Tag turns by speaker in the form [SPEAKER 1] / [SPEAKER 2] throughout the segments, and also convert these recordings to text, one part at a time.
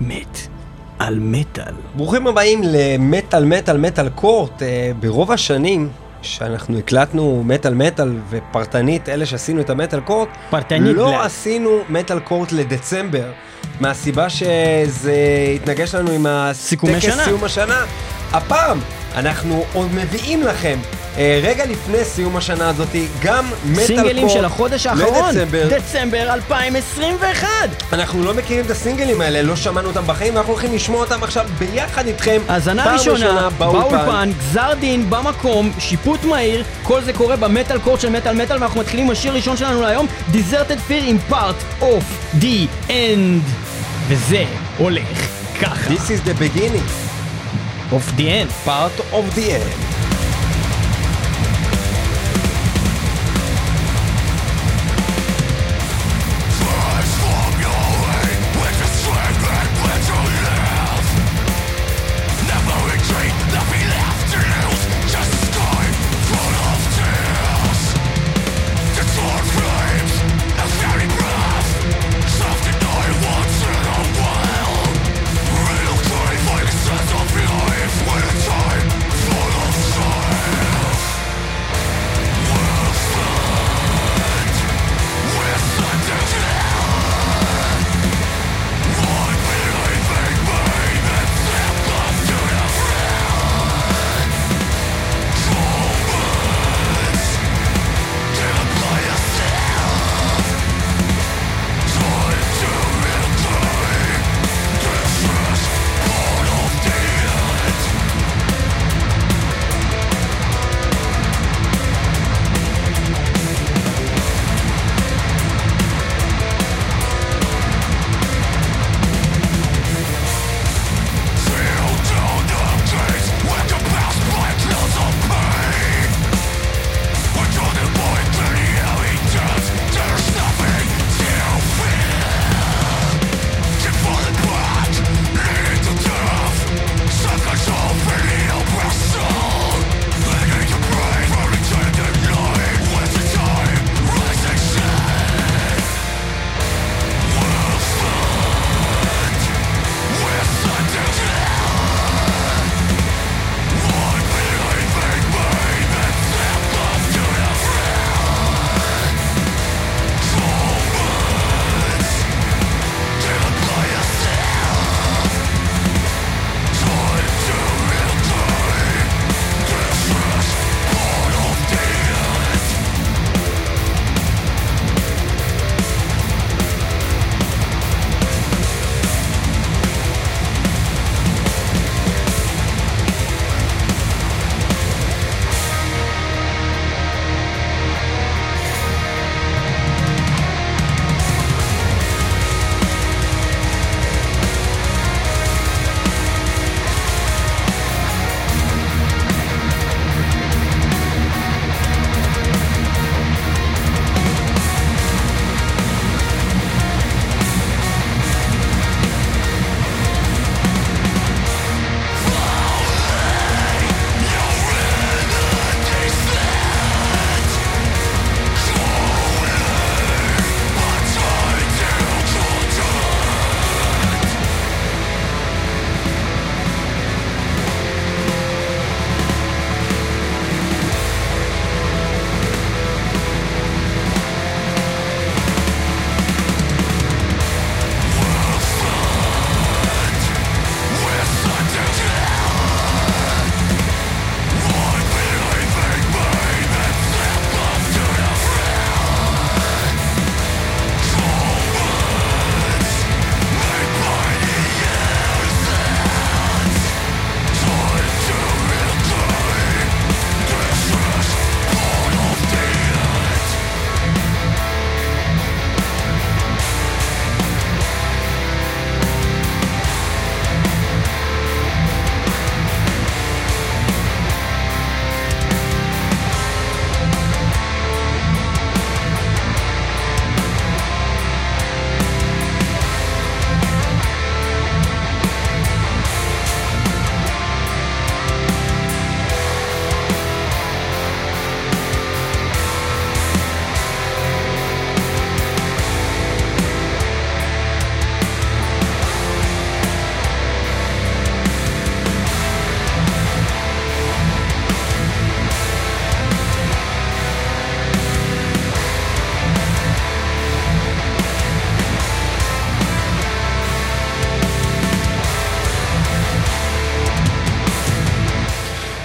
[SPEAKER 1] מת על מטאל.
[SPEAKER 2] ברוכים הבאים למטאל מטאל מטאל קורט. אה, ברוב השנים שאנחנו הקלטנו מטאל מטאל ופרטנית, אלה שעשינו את המטאל קורט,
[SPEAKER 1] פרטנית
[SPEAKER 2] לא
[SPEAKER 1] בלאד.
[SPEAKER 2] עשינו מטאל קורט לדצמבר, מהסיבה שזה התנגש לנו עם הטקס
[SPEAKER 1] שנה.
[SPEAKER 2] סיום השנה. הפעם אנחנו עוד מביאים לכם. אה, רגע לפני סיום השנה הזאת, גם מטאל קורט
[SPEAKER 1] סינגלים של החודש האחרון,
[SPEAKER 2] לדצמבר.
[SPEAKER 1] דצמבר 2021.
[SPEAKER 2] אנחנו לא מכירים את הסינגלים האלה, לא שמענו אותם בחיים, ואנחנו הולכים לשמוע אותם עכשיו ביחד איתכם.
[SPEAKER 1] האזנה ראשונה,
[SPEAKER 2] באולפן.
[SPEAKER 1] גזר דין, במקום, שיפוט מהיר, כל זה קורה במטאל קורט של מטאל מטאל, ואנחנו מתחילים עם השיר הראשון שלנו להיום, Deserted Fear עם Part of the End. וזה הולך ככה.
[SPEAKER 2] This is the beginning,
[SPEAKER 1] of the End.
[SPEAKER 2] part of the end.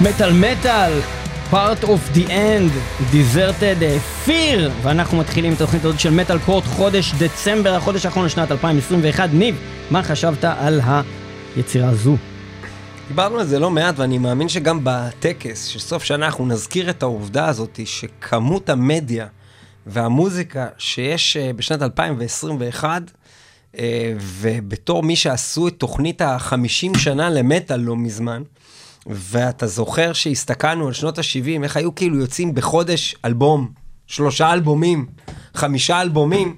[SPEAKER 1] מטאל מטאל, part of the deserted uh, fear, ואנחנו מתחילים את התוכנית הזאת של מטאל קורט חודש דצמבר, החודש האחרון לשנת 2021. ניב, מה חשבת על היצירה הזו?
[SPEAKER 2] דיברנו על זה לא מעט, ואני מאמין שגם בטקס של סוף שנה אנחנו נזכיר את העובדה הזאת שכמות המדיה והמוזיקה שיש אה, בשנת 2021, אה, ובתור מי שעשו את תוכנית ה-50 שנה למטאל לא מזמן, ואתה זוכר שהסתכלנו על שנות ה-70, איך היו כאילו יוצאים בחודש אלבום, שלושה אלבומים, חמישה אלבומים,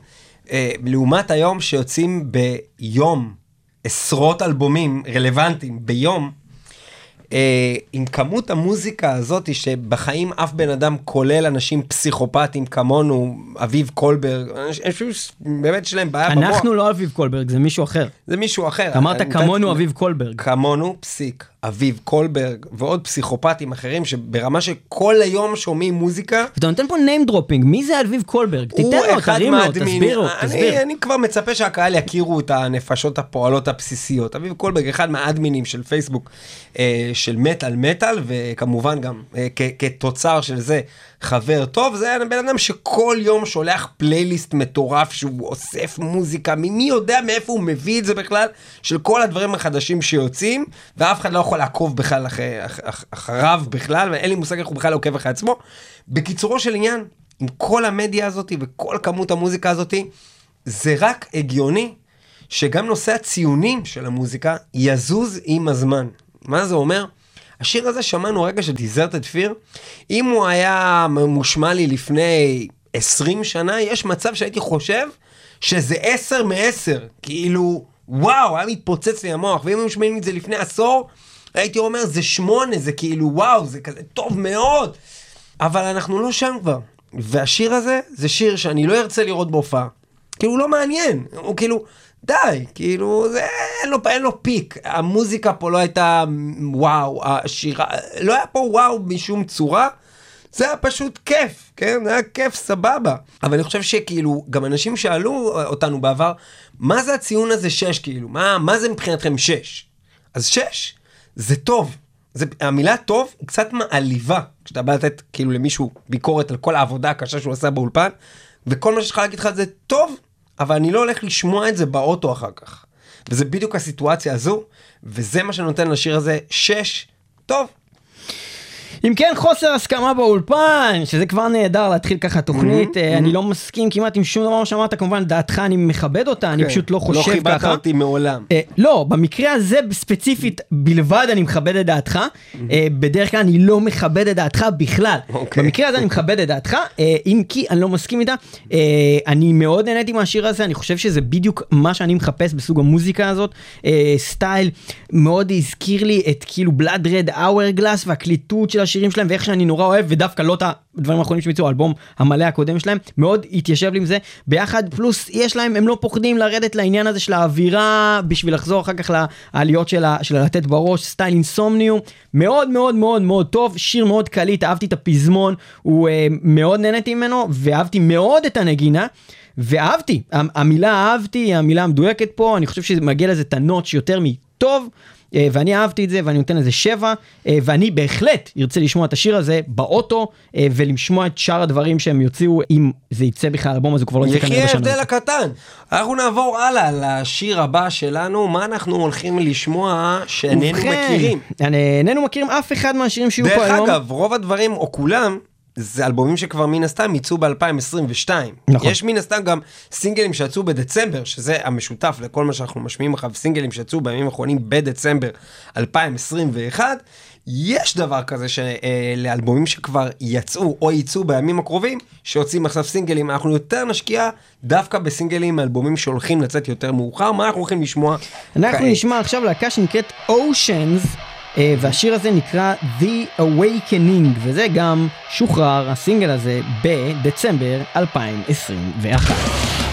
[SPEAKER 2] אה, לעומת היום שיוצאים ביום עשרות אלבומים רלוונטיים ביום, אה, עם כמות המוזיקה הזאת שבחיים אף בן אדם, כולל אנשים פסיכופטים כמונו, אביב קולברג, אנשים שבאמת יש להם בעיה
[SPEAKER 1] במוח. אנחנו לא אביב קולברג, זה מישהו אחר.
[SPEAKER 2] זה מישהו אחר.
[SPEAKER 1] אמרת כמונו אביב קולברג.
[SPEAKER 2] כמונו, פסיק. אביב קולברג ועוד פסיכופטים אחרים שברמה שכל היום שומעים מוזיקה.
[SPEAKER 1] אתה נותן פה name dropping, מי זה אביב קולברג? תיתן לו, תרים לו, תסביר לו, תסביר.
[SPEAKER 2] אני כבר מצפה שהקהל יכירו את הנפשות הפועלות הבסיסיות. אביב קולברג, אחד מהאדמינים של פייסבוק אה, של מטאל מטאל, וכמובן גם אה, כתוצר של זה חבר טוב, זה בן אדם שכל יום שולח פלייליסט מטורף שהוא אוסף מוזיקה, מי יודע מאיפה הוא מביא את זה בכלל, של כל הדברים החדשים שיוצאים, ואף אחד לא יכול לעקוב בכלל אחרי, אח, אח, אחריו בכלל, ואין לי מושג איך הוא בכלל עוקב אחרי עצמו. בקיצורו של עניין, עם כל המדיה הזאת וכל כמות המוזיקה הזאת, זה רק הגיוני שגם נושא הציונים של המוזיקה יזוז עם הזמן. מה זה אומר? השיר הזה שמענו רגע של דיזרטד פיר, אם הוא היה מושמע לי לפני 20 שנה, יש מצב שהייתי חושב שזה 10 מ-10, כאילו, וואו, היה מתפוצץ לי המוח, ואם היו משמעים את זה לפני עשור, הייתי אומר, זה 8, זה כאילו, וואו, זה כזה טוב מאוד. אבל אנחנו לא שם כבר. והשיר הזה, זה שיר שאני לא ארצה לראות בהופעה. כאילו, הוא לא מעניין. הוא כאילו, די, כאילו, זה, אין לו, אין לו פיק. המוזיקה פה לא הייתה וואו, השירה, לא היה פה וואו משום צורה. זה היה פשוט כיף, כן? זה היה כיף סבבה. אבל אני חושב שכאילו, גם אנשים שאלו אותנו בעבר, מה זה הציון הזה 6 כאילו? מה, מה זה מבחינתכם 6? אז 6 זה טוב. זה, המילה טוב היא קצת מעליבה, כשאתה בא לתת כאילו למישהו ביקורת על כל העבודה הקשה שהוא עשה באולפן, וכל מה שיש לך להגיד לך זה טוב, אבל אני לא הולך לשמוע את זה באוטו אחר כך. וזה בדיוק הסיטואציה הזו, וזה מה שנותן לשיר הזה 6, טוב,
[SPEAKER 1] אם כן, חוסר הסכמה באולפן, שזה כבר נהדר להתחיל ככה תוכנית, אה, אני לא מסכים כמעט עם שום דבר שאמרת, כמובן דעתך אני מכבד אותה, אני כן. פשוט לא חושב ככה. לא
[SPEAKER 2] כיבדת אותי מעולם.
[SPEAKER 1] אה, לא, במקרה הזה ספציפית בלבד אני מכבד את דעתך, אה, בדרך כלל אני לא מכבד את דעתך בכלל. אוקיי. במקרה הזה אני מכבד את דעתך, אם כי אני לא מסכים איתה. אני מאוד נהניתי מהשיר הזה, אני חושב שזה בדיוק מה שאני מחפש בסוג המוזיקה הזאת, סטייל מאוד הזכיר לי את כאילו Blood Red Hourglass והקליטות של השירים שלהם ואיך שאני נורא אוהב ודווקא לא את הדברים האחרונים שהם יצאו, האלבום המלא הקודם שלהם, מאוד התיישב לי עם זה. ביחד, פלוס יש להם, הם לא פוחדים לרדת לעניין הזה של האווירה בשביל לחזור אחר כך לעליות של, של לתת בראש, סטייל Insomnium. מאוד מאוד מאוד מאוד טוב, שיר מאוד קליט, אהבתי את הפזמון, הוא אה, מאוד נהניתי ממנו ואהבתי מאוד את הנגינה. ואהבתי, המילה אהבתי היא המילה המדויקת פה, אני חושב שמגיע לזה את הנוטש יותר מטוב. אה, ואני אהבתי את זה ואני נותן לזה שבע, אה, ואני בהחלט ארצה לשמוע את השיר הזה באוטו, אה, ולשמוע את שאר הדברים שהם יוציאו, אם זה יצא בכלל, האלבום הזה כבר לא
[SPEAKER 2] יצא כנראה בשנה. יחי ההבדל הקטן. אנחנו נעבור הלאה לשיר הבא שלנו, מה אנחנו הולכים לשמוע שאיננו מכירים.
[SPEAKER 1] איננו מכירים אף אחד מהשירים שיהיו פה היום.
[SPEAKER 2] דרך אגב, רוב הדברים, או כולם, זה אלבומים שכבר מן הסתם יצאו ב-2022. נכון. יש מן הסתם גם סינגלים שיצאו בדצמבר, שזה המשותף לכל מה שאנחנו משמיעים עכשיו, סינגלים שיצאו בימים האחרונים בדצמבר 2021. יש דבר כזה שלאלבומים שכבר יצאו או יצאו בימים הקרובים, שיוצאים עכשיו סינגלים, אנחנו יותר נשקיע דווקא בסינגלים מאלבומים שהולכים לצאת יותר מאוחר. מה אנחנו הולכים לשמוע?
[SPEAKER 1] אנחנו כעת? נשמע עכשיו להקה שנקראת Oceans. אה, והשיר הזה נקרא The Awakening, וזה גם שוחרר, הסינגל הזה, בדצמבר 2021.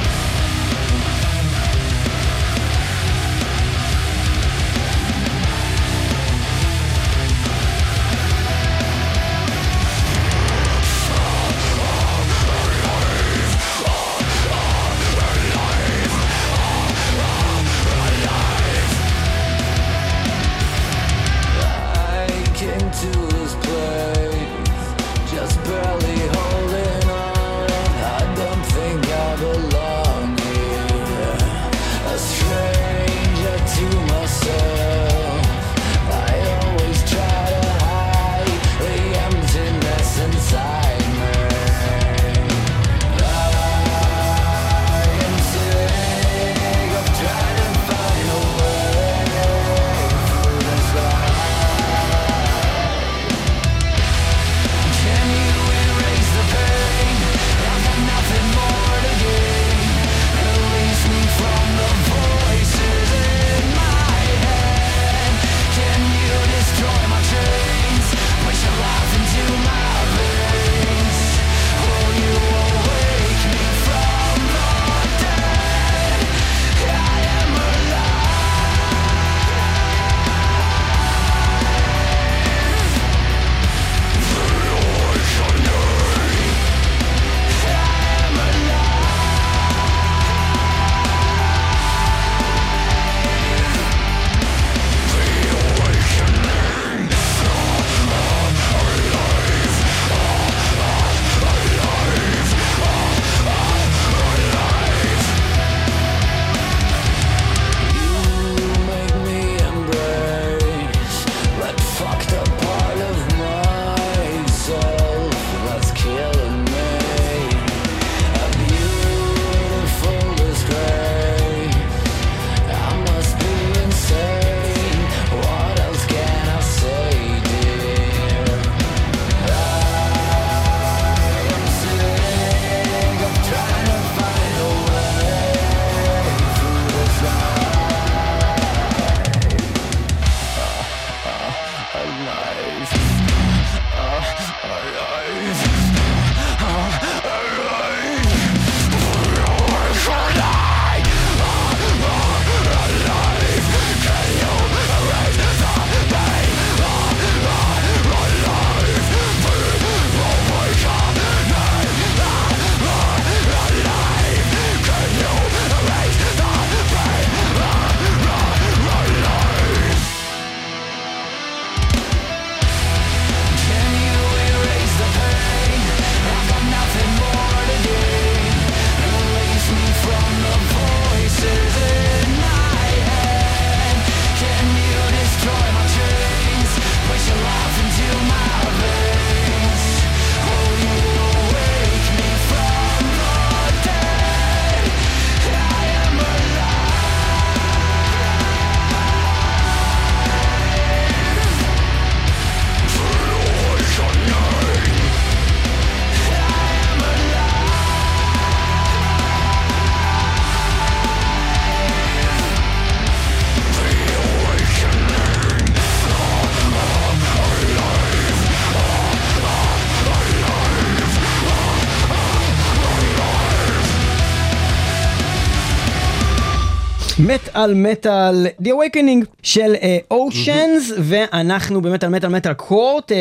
[SPEAKER 1] מטאל מטאל The Awakening של אושנס ואנחנו במטאל מטאל מטאל קורט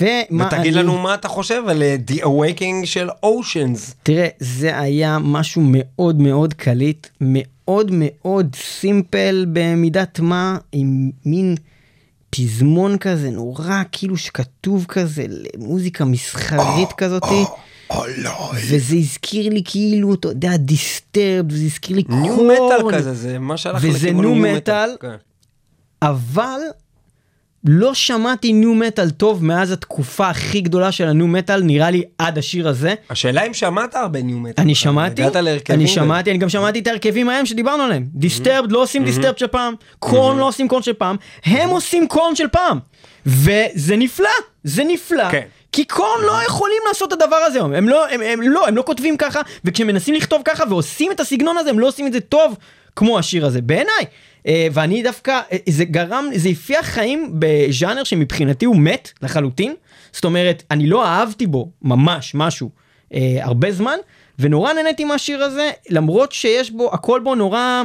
[SPEAKER 1] ומה
[SPEAKER 2] ותגיד
[SPEAKER 1] אני-
[SPEAKER 2] לנו מה אתה חושב על אה, The Awakening של Oceans.
[SPEAKER 1] תראה זה היה משהו מאוד מאוד קליט מאוד מאוד סימפל במידת מה עם מין פזמון כזה נורא כאילו שכתוב כזה למוזיקה מסחרית כזאתי. וזה הזכיר לי כאילו אתה יודע Disturbed זה הזכיר לי
[SPEAKER 2] nu
[SPEAKER 1] Korn.
[SPEAKER 2] metal כזה, זה מה שהלך
[SPEAKER 1] וזה
[SPEAKER 2] לכיוון
[SPEAKER 1] nu
[SPEAKER 2] nu
[SPEAKER 1] metal.
[SPEAKER 2] כן.
[SPEAKER 1] אבל לא שמעתי nu metal טוב מאז התקופה הכי גדולה של ה nu metal נראה לי עד השיר הזה.
[SPEAKER 2] השאלה אם שמעת הרבה nu metal.
[SPEAKER 1] אני שמעתי, אני
[SPEAKER 2] ו-
[SPEAKER 1] שמעתי, אני גם שמעתי את ההרכבים ההם שדיברנו עליהם. Disturbed לא עושים Disturbed של פעם, Korn לא עושים Korn של פעם, הם עושים Korn של פעם. וזה נפלא, זה נפלא.
[SPEAKER 2] כן.
[SPEAKER 1] כי קורן לא יכולים לעשות את הדבר הזה, הם לא, הם, הם לא, הם לא כותבים ככה, וכשמנסים לכתוב ככה ועושים את הסגנון הזה, הם לא עושים את זה טוב כמו השיר הזה, בעיניי. אה, ואני דווקא, אה, זה גרם, זה הפיח חיים בז'אנר שמבחינתי הוא מת לחלוטין. זאת אומרת, אני לא אהבתי בו ממש משהו אה, הרבה זמן, ונורא נהניתי מהשיר הזה, למרות שיש בו, הכל בו נורא,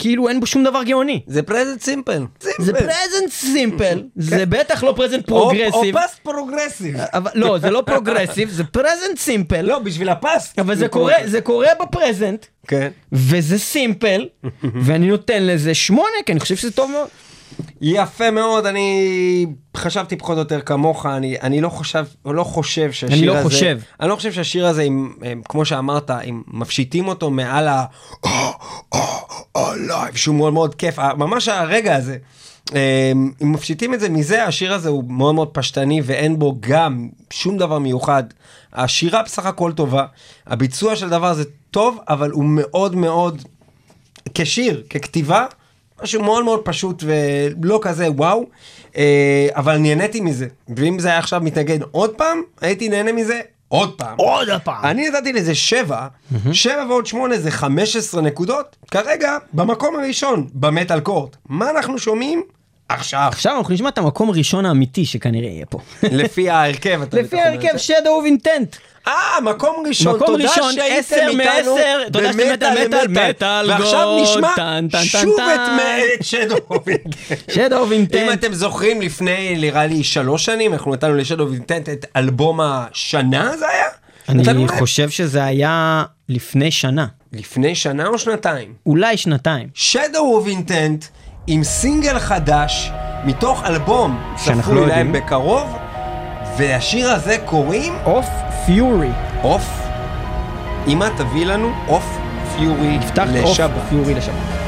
[SPEAKER 1] כאילו אין בו שום דבר גאוני.
[SPEAKER 2] זה פרזנט סימפל.
[SPEAKER 1] זה present simple, זה בטח לא present
[SPEAKER 2] או progressive. past
[SPEAKER 1] progressive. לא, זה לא progressive, זה present simple,
[SPEAKER 2] לא, בשביל ה past.
[SPEAKER 1] אבל זה קורה, זה קורה ב present,
[SPEAKER 2] כן.
[SPEAKER 1] וזה simple, ואני נותן לזה שמונה, כי אני חושב שזה טוב מאוד.
[SPEAKER 2] יפה מאוד, אני חשבתי פחות או יותר כמוך, אני, אני לא חושב, לא חושב שהשיר
[SPEAKER 1] אני לא
[SPEAKER 2] הזה,
[SPEAKER 1] חושב.
[SPEAKER 2] אני לא חושב שהשיר הזה, אם, אם, כמו שאמרת, אם מפשיטים אותו מעל ה... live, שהוא מאוד מאוד כיף, ממש הרגע הזה. אה, אם מפשיטים את זה מזה, השיר הזה הוא מאוד מאוד פשטני ואין בו גם שום דבר מיוחד. השירה בסך הכל טובה, הביצוע של דבר זה טוב, אבל הוא מאוד מאוד כשיר, ככתיבה, משהו מאוד מאוד פשוט ולא כזה וואו, אה, אבל נהניתי מזה. ואם זה היה עכשיו מתנגן עוד פעם, הייתי נהנה מזה עוד פעם.
[SPEAKER 1] עוד הפעם.
[SPEAKER 2] אני נתתי לזה 7, 7 ועוד 8 זה 15 נקודות, כרגע במקום הראשון במטאל קורט. מה אנחנו שומעים? עכשיו.
[SPEAKER 1] עכשיו אנחנו נשמע את המקום הראשון האמיתי שכנראה יהיה פה.
[SPEAKER 2] לפי ההרכב,
[SPEAKER 1] לפי ההרכב. Shadow of Intent.
[SPEAKER 2] אה, מקום ראשון,
[SPEAKER 1] מקום
[SPEAKER 2] תודה
[SPEAKER 1] ראשון,
[SPEAKER 2] שהייתם איתנו במטאל
[SPEAKER 1] מטאל,
[SPEAKER 2] ועכשיו נשמע שוב. את of Intent.
[SPEAKER 1] Shadow of
[SPEAKER 2] אם. אתם זוכרים, לפני נראה לי שלוש שנים, אנחנו נתנו of Intent את אלבום השנה זה היה?
[SPEAKER 1] אני? חושב שזה היה לפני שנה.
[SPEAKER 2] לפני שנה או שנתיים?
[SPEAKER 1] אולי שנתיים.
[SPEAKER 2] Of Intent עם סינגל חדש מתוך אלבום
[SPEAKER 1] שאנחנו
[SPEAKER 2] צפוי
[SPEAKER 1] לא
[SPEAKER 2] להם. בקרוב, והשיר הזה קוראים
[SPEAKER 1] אוף פיורי.
[SPEAKER 2] אוף. אמא תביא לנו אוף פיורי
[SPEAKER 1] נפתח אוף
[SPEAKER 2] לשבת.
[SPEAKER 1] פיורי לשבת.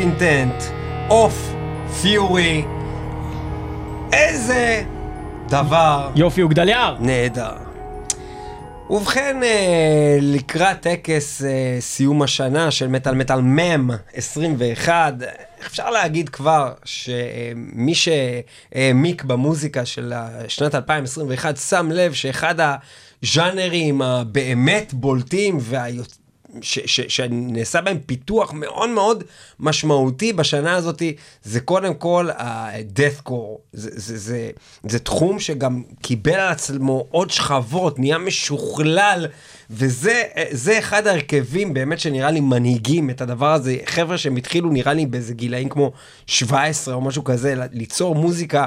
[SPEAKER 2] Intent of Fury. איזה דבר
[SPEAKER 1] יופי וגדליאר.
[SPEAKER 2] נהדר. ובכן, אה, לקראת טקס אה, סיום השנה של מטאל מטאל מם 21, אפשר להגיד כבר שמי שהעמיק במוזיקה של שנת 2021 שם לב שאחד הז'אנרים הבאמת בולטים והיוצ... ש, ש, שנעשה בהם פיתוח מאוד מאוד משמעותי בשנה הזאת, זה קודם כל ה-deathcore. זה, זה, זה, זה תחום שגם קיבל על עצמו עוד שכבות, נהיה משוכלל, וזה אחד ההרכבים באמת שנראה לי מנהיגים את הדבר הזה. חבר'ה שהם התחילו נראה לי באיזה גילאים כמו 17 או משהו כזה, ליצור מוזיקה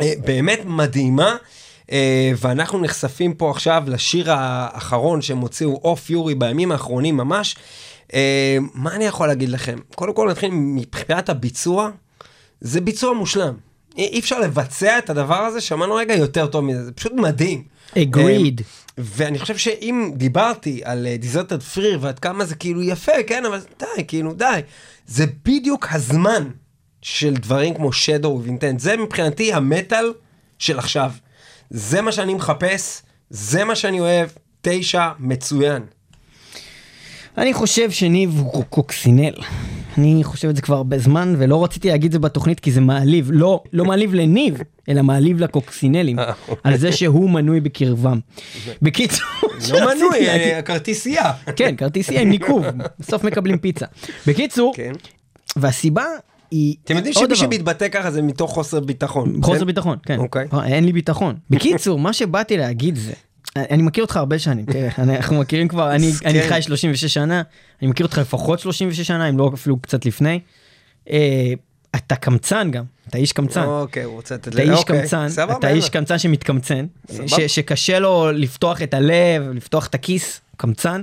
[SPEAKER 2] אה, באמת מדהימה. אה, ואנחנו נחשפים פה עכשיו לשיר האחרון שהם הוציאו, אוף יורי, בימים האחרונים ממש. אה, מה אני יכול להגיד לכם? קודם כל נתחיל מבחינת הביצוע, זה ביצוע מושלם. אי אפשר לבצע את הדבר הזה, שמענו רגע יותר טוב מזה, זה פשוט מדהים.
[SPEAKER 1] agreed.
[SPEAKER 2] אה, ואני חושב שאם דיברתי על דיזרטד פריר ועד כמה זה כאילו יפה, כן, אבל די, כאילו די. זה בדיוק הזמן של דברים כמו of Intent. זה מבחינתי המטאל של עכשיו. זה מה שאני מחפש, זה מה שאני אוהב, תשע, מצוין.
[SPEAKER 1] אני חושב שניב הוא קוקסינל. אני חושב את זה כבר הרבה זמן, ולא רציתי להגיד את זה בתוכנית כי זה מעליב. לא, לא מעליב לניב, אלא מעליב לקוקסינלים, אה, אוקיי. על זה שהוא מנוי בקרבם. בקיצור,
[SPEAKER 2] לא מנוי, אה, כרטיסייה.
[SPEAKER 1] כן, כרטיסייה עם ניקוב, בסוף מקבלים פיצה. בקיצור, כן. והסיבה היא
[SPEAKER 2] אתם יודעים שמי שמתבטא ככה זה מתוך חוסר ביטחון.
[SPEAKER 1] חוסר כן? ביטחון, כן. אוקיי. אה, אין לי ביטחון. בקיצור, מה שבאתי להגיד זה, אני מכיר אותך הרבה שנים, תראה, אנחנו מכירים כבר, אני, אני חי 36 שנה, אני מכיר אותך לפחות 36 שנה, אם לא אפילו קצת לפני. אה, אתה קמצן גם, אתה איש קמצן.
[SPEAKER 2] אוקיי, הוא רוצה לתת
[SPEAKER 1] אתה איש אוקיי, קמצן, אתה איש קמצן שמתקמצן, שקשה לו לפתוח את הלב, לפתוח את הכיס, קמצן.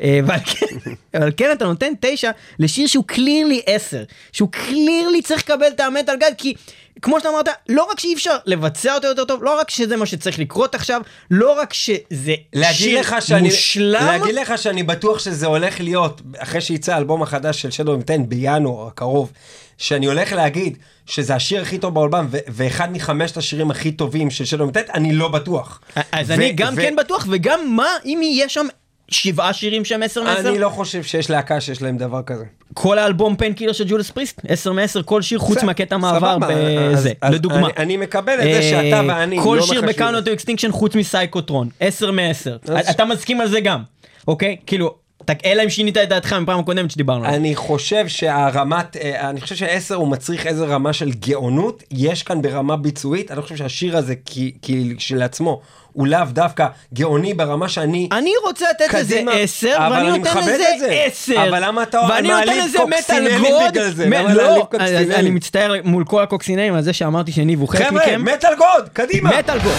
[SPEAKER 1] אה, כן, אבל כן אתה נותן תשע לשיר שהוא קלירלי עשר, שהוא קלירלי צריך לקבל את המטאל גד, כי כמו שאתה אמרת, לא רק שאי אפשר לבצע אותו יותר טוב, לא רק שזה מה שצריך לקרות עכשיו, לא רק שזה שיר שאני, מושלם.
[SPEAKER 2] להגיד לך שאני בטוח שזה הולך להיות, אחרי שיצא האלבום החדש של שדו אינטנט בינואר הקרוב, שאני הולך להגיד שזה השיר הכי טוב בעולם, ואחד מחמשת השירים הכי טובים של שדו אינטנט, אני לא בטוח.
[SPEAKER 1] אז אני גם כן בטוח, וגם מה אם יהיה שם שבעה שירים שהם 10 מ-10?
[SPEAKER 2] אני לא חושב שיש להקה שיש להם דבר כזה.
[SPEAKER 1] כל האלבום Painkiller של Judas Priest 10 מ-10 כל שיר חוץ מהקטע מעבר בזה לדוגמה.
[SPEAKER 2] אני מקבל את זה שאתה אה, ואני
[SPEAKER 1] כל שיר ב Countdown to Extinction חוץ מ Psychotron 10 מ-10 אתה מסכים על זה גם אוקיי כאילו אלא אם שינית את דעתך מפעם הקודמת שדיברנו.
[SPEAKER 2] אני חושב שהרמת, אה, אני חושב שעשר הוא מצריך איזה רמה של גאונות, יש כאן ברמה ביצועית, אני חושב שהשיר הזה כשלעצמו הוא לאו דווקא גאוני ברמה שאני...
[SPEAKER 1] אני רוצה לתת לזה עשר, ואני נותן לזה עשר.
[SPEAKER 2] אבל למה אתה מעליב קוקסינלים בגלל זה? למה
[SPEAKER 1] לא, קוקסינלים? אני מצטער מול כל הקוקסינלים על זה שאמרתי שניב הוא חלק מכם. חבר'ה,
[SPEAKER 2] מטאל גוד, קדימה.
[SPEAKER 1] metal god.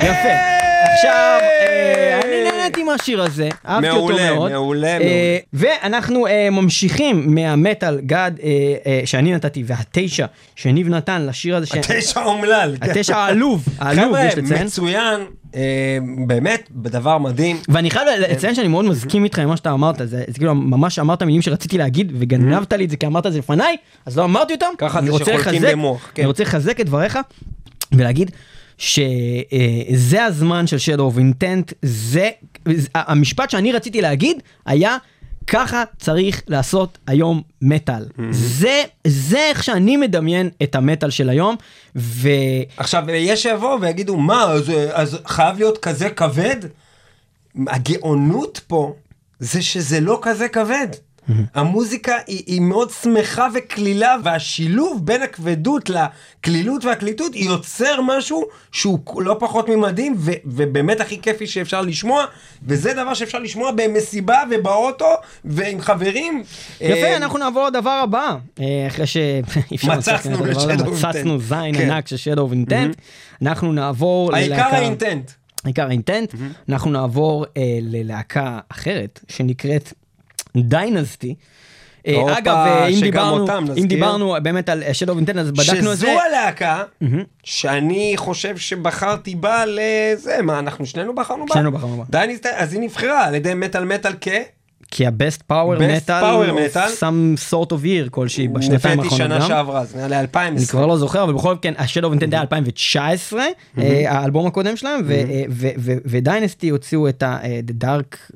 [SPEAKER 1] יפה. עכשיו, נהניתי מהשיר הזה, אהבתי אותו מאוד.
[SPEAKER 2] מעולה, מעולה, מעולה.
[SPEAKER 1] ואנחנו אה, ממשיכים מה metal god אה, שאני נתתי, והתשע שניב נתן לשיר הזה.
[SPEAKER 2] התשע האומלל.
[SPEAKER 1] כן. התשע העלוב, העלוב יש לציין.
[SPEAKER 2] חבר'ה, מצוין. באמת, בדבר מדהים.
[SPEAKER 1] ואני חייב לציין שאני מאוד מסכים איתך עם מה שאתה אמרת, זה כאילו ממש אמרת מילים שרציתי להגיד וגנבת לי את זה כי אמרת את זה לפניי, אז לא אמרתי אותם.
[SPEAKER 2] ככה זה שחולקים במוח.
[SPEAKER 1] אני רוצה לחזק את דבריך ולהגיד שזה הזמן של Shadow of Intent, זה, המשפט שאני רציתי להגיד היה, ככה צריך לעשות היום מטאל. Mm-hmm. זה, זה איך שאני מדמיין את המטאל של היום, ו...
[SPEAKER 2] עכשיו, יש שיבואו ויגידו, מה, אז, אז חייב להיות כזה כבד? הגאונות פה זה שזה לא כזה כבד. Mm-hmm. המוזיקה היא, היא מאוד שמחה וקלילה, והשילוב בין הכבדות לקלילות והקליטות יוצר משהו שהוא לא פחות ממדהים, ו, ובאמת הכי כיפי שאפשר לשמוע, וזה דבר שאפשר לשמוע במסיבה ובאוטו ועם חברים.
[SPEAKER 1] יפה, אה, אנחנו נעבור לדבר הבא, אה, אחרי שאפשר
[SPEAKER 2] מצצנו לשדו
[SPEAKER 1] מצצנו זין כן. ענק של שדו אינטנט, אנחנו נעבור
[SPEAKER 2] העיקר האינטנט.
[SPEAKER 1] העיקר האינטנט, mm-hmm. אנחנו נעבור אה, ללהקה אחרת שנקראת דיינסטי,
[SPEAKER 3] אה, אגב, אה, אם דיברנו,
[SPEAKER 2] אותם.
[SPEAKER 3] אם דיברנו באמת על אה, Shadow of Intent, אז בדקנו את זה.
[SPEAKER 2] שזו הלהקה שאני חושב שבחרתי בה לזה, מה, אנחנו שנינו בחרנו בה?
[SPEAKER 3] שנינו בחרנו בה.
[SPEAKER 2] דייניסט, אז היא נבחרה על ידי מטאל מטאל כ...
[SPEAKER 3] כי metal,
[SPEAKER 2] power
[SPEAKER 3] of
[SPEAKER 2] metal.
[SPEAKER 3] some sort of year כלשהי בשנתיים האחרונות
[SPEAKER 2] שנה
[SPEAKER 3] גם.
[SPEAKER 2] שעברה, זה נראה לי
[SPEAKER 3] אני
[SPEAKER 2] 2020.
[SPEAKER 3] כבר לא זוכר, אבל בכל ה-Shadow of Intent היה 2019, אה, האלבום הקודם שלהם, ו- אה, ודיינסטי הוציאו את ה-The Dark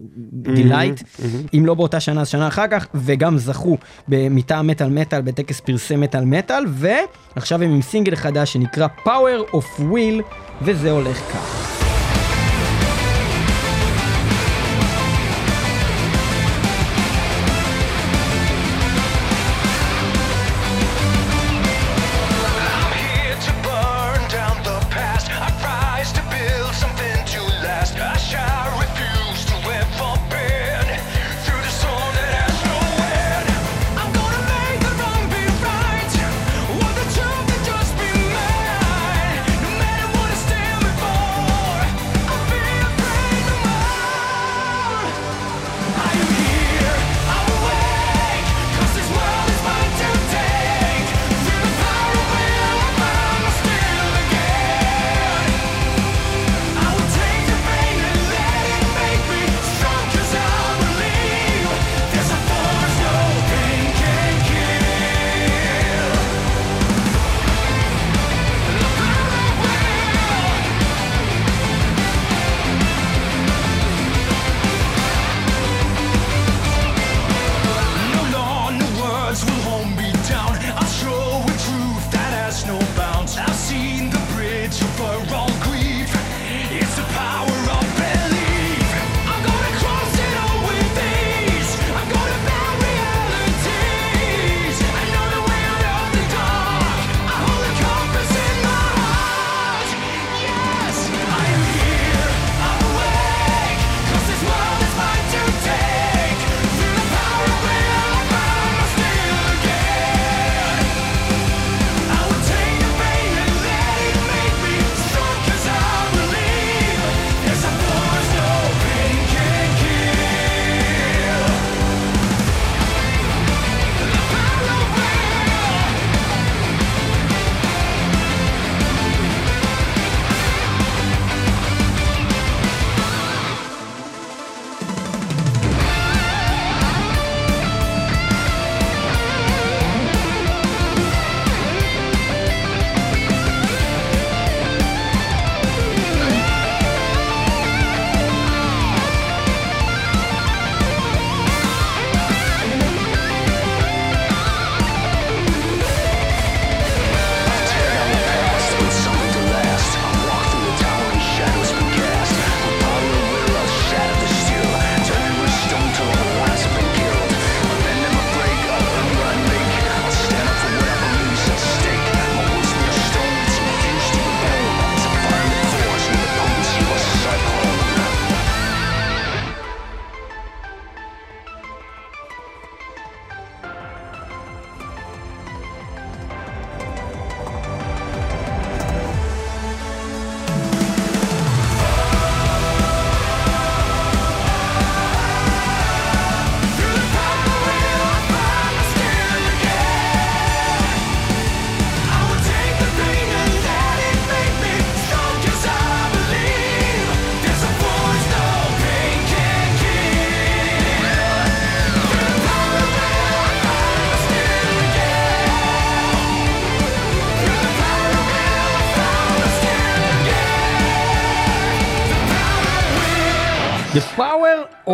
[SPEAKER 3] Delight, אם לא באותה שנה, אז שנה אחר כך, וגם זכו מטעם מטאל מטאל בטקס פרסי מטאל מטאל, ועכשיו הם עם סינגל חדש שנקרא Power of Will, וזה הולך כך.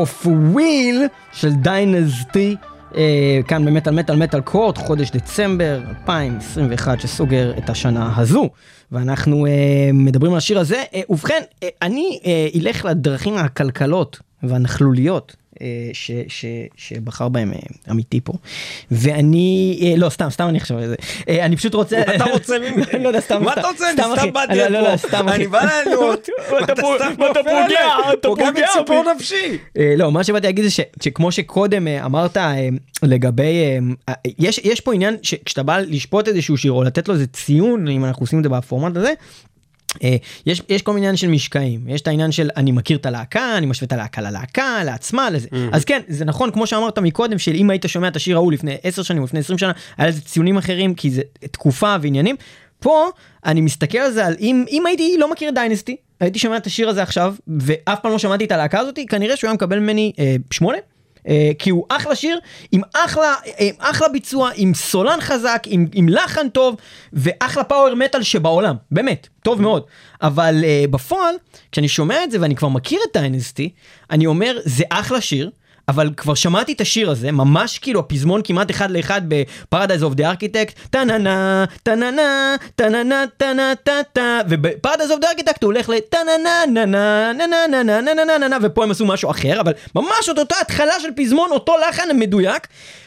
[SPEAKER 1] Of Will
[SPEAKER 3] של דיינזטי, אה, כאן במטאל מטאל מטאל קורט, חודש דצמבר 2021 שסוגר את השנה הזו. ואנחנו אה, מדברים על השיר הזה. אה, ובכן, אה, אני אה, אלך לדרכים העקלקלות והנכלוליות. אה, ש, ש, שבחר בהם אה, אמיתי פה ואני אה, לא סתם סתם אני חושב על זה אה, אני פשוט רוצה
[SPEAKER 2] אתה רוצה ממני?
[SPEAKER 3] לא יודע סתם
[SPEAKER 2] מה אתה רוצה? אני. סתם באתי
[SPEAKER 3] לא, לא, לא,
[SPEAKER 2] לפה.
[SPEAKER 3] סתם אחי.
[SPEAKER 2] אני בא לענות.
[SPEAKER 3] אתה פוגע. אתה
[SPEAKER 2] פוגע בציפור. נפשי.
[SPEAKER 3] לא, מה שבאתי להגיד זה שכמו שקודם אמרת לגבי, יש, פה עניין שכשאתה בא לשפוט איזשהו שיר או לתת לו איזה ציון, אם אנחנו עושים את זה בפורמט הזה,
[SPEAKER 1] יש, יש כל מיני עניין של משקעים, יש את העניין של אני מכיר את הלהקה, אני משווה את הלהקה ללהקה, לעצמה, לזה. אז כן, זה נכון, כמו שאמרת מקודם, שאם היית שומע את השיר ההוא לפני 10 שנים, לפני 20 שנה, היה לזה ציונים אחרים, כי זה תקופה ועניינים. פה, אני מסתכל על זה, על אם, אם הייתי לא מכיר את Dynazty, הייתי שומע את השיר הזה עכשיו, ואף פעם לא שמעתי את הלהקה הזאת, כנראה שהוא היה מקבל ממני אה, שמונה. אה, כי הוא אחלה שיר, עם אחלה, אה, אחלה ביצוע, עם סולן חזק, עם, עם לחן טוב, ואחלה power metal שבעולם, באמת, טוב מאוד. אבל אה, בפועל, כשאני שומע את זה ואני כבר מכיר את Dynazty, אני אומר, זה אחלה שיר. אבל כבר שמעתי את השיר הזה, ממש כאילו הפזמון כמעט אחד לאחד ב Paradise of the Architect, טה-נה-נה, טה-נה-נה, טה-נה-נה, טה-נה-טה-טה, וב Paradise of the Architect הוא הולך לטה-נה-נה, נה-נה, נה-נה, נה-נה, נה-נה, נה-נה, ופה הם עשו משהו אחר, אבל ממש את אותה התחלה של פזמון, אותו לחן מדויק,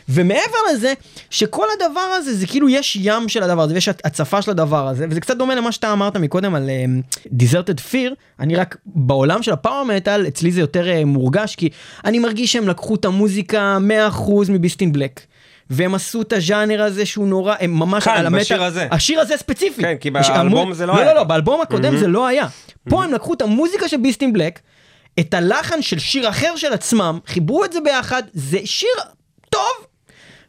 [SPEAKER 1] ומעבר לזה, שכל הדבר הזה, זה כאילו יש ים של הדבר הזה, ויש הצפה של הדבר הזה, וזה קצת דומה למה שאתה אמרת מקודם על דיזרטד um, פיר, אני רק בעולם של הפאוור מטאל, אצלי זה יותר uh, מורגש, כי אני מרגיש שהם לקחו את המוזיקה 100% מביסטין בלק. והם עשו את הז'אנר הזה שהוא נורא, הם ממש
[SPEAKER 2] כאן,
[SPEAKER 1] על המטאל,
[SPEAKER 2] בשיר הזה.
[SPEAKER 1] השיר הזה ספציפי.
[SPEAKER 2] כן, כי באלבום
[SPEAKER 1] המו-
[SPEAKER 2] זה לא
[SPEAKER 1] לא,
[SPEAKER 2] היה.
[SPEAKER 1] לא, לא, באלבום הקודם
[SPEAKER 2] Mhm.
[SPEAKER 1] זה לא היה. פה הם לקחו את המוזיקה של ביסטין בלק, את הלחן של שיר אחר של עצמם, חיברו את זה ביחד, זה שיר טוב,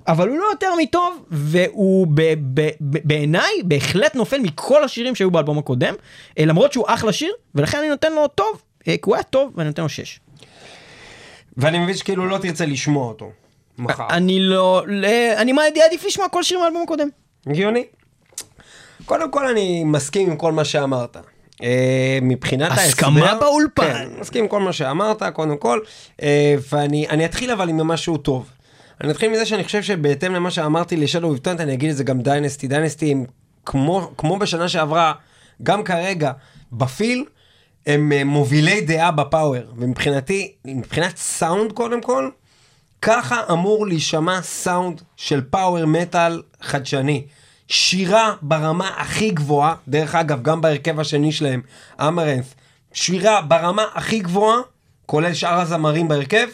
[SPEAKER 1] אבל הוא לא יותר מטוב, והוא ב- ב- ב- בעיניי בהחלט נופל מכל השירים שהיו באלבום הקודם, אה, למרות שהוא אחלה שיר, ולכן אני נותן לו טוב, אה, כי הוא היה טוב, ואני נותן לו שש.
[SPEAKER 2] ואני מבין שכאילו לא תרצה לשמוע אותו. מחר.
[SPEAKER 1] אני לא, ל- אני עדיף לשמוע כל שיר מהאלבום הקודם.
[SPEAKER 2] הגיוני. קודם כל אני מסכים עם כל מה שאמרת. אה, מבחינת ההסבר...
[SPEAKER 1] הסכמה באולפן.
[SPEAKER 2] כן, מסכים עם כל מה שאמרת, קודם כל. ואני אני אתחיל אבל עם משהו טוב. אני אתחיל מזה שאני חושב שבהתאם למה שאמרתי ל Shadow of Intent, אני אגיד את זה גם Dynazty. Dynazty כמו, כמו בשנה שעברה, גם כרגע, ב feel, הם אה, מובילי דעה ב power. ומבחינתי, מבחינת סאונד קודם כל, ככה אמור להישמע סאונד של power metal חדשני. שירה ברמה הכי גבוהה, דרך אגב, גם בהרכב השני שלהם, אמרנס, שירה ברמה הכי גבוהה, כולל שאר הזמרים בהרכב,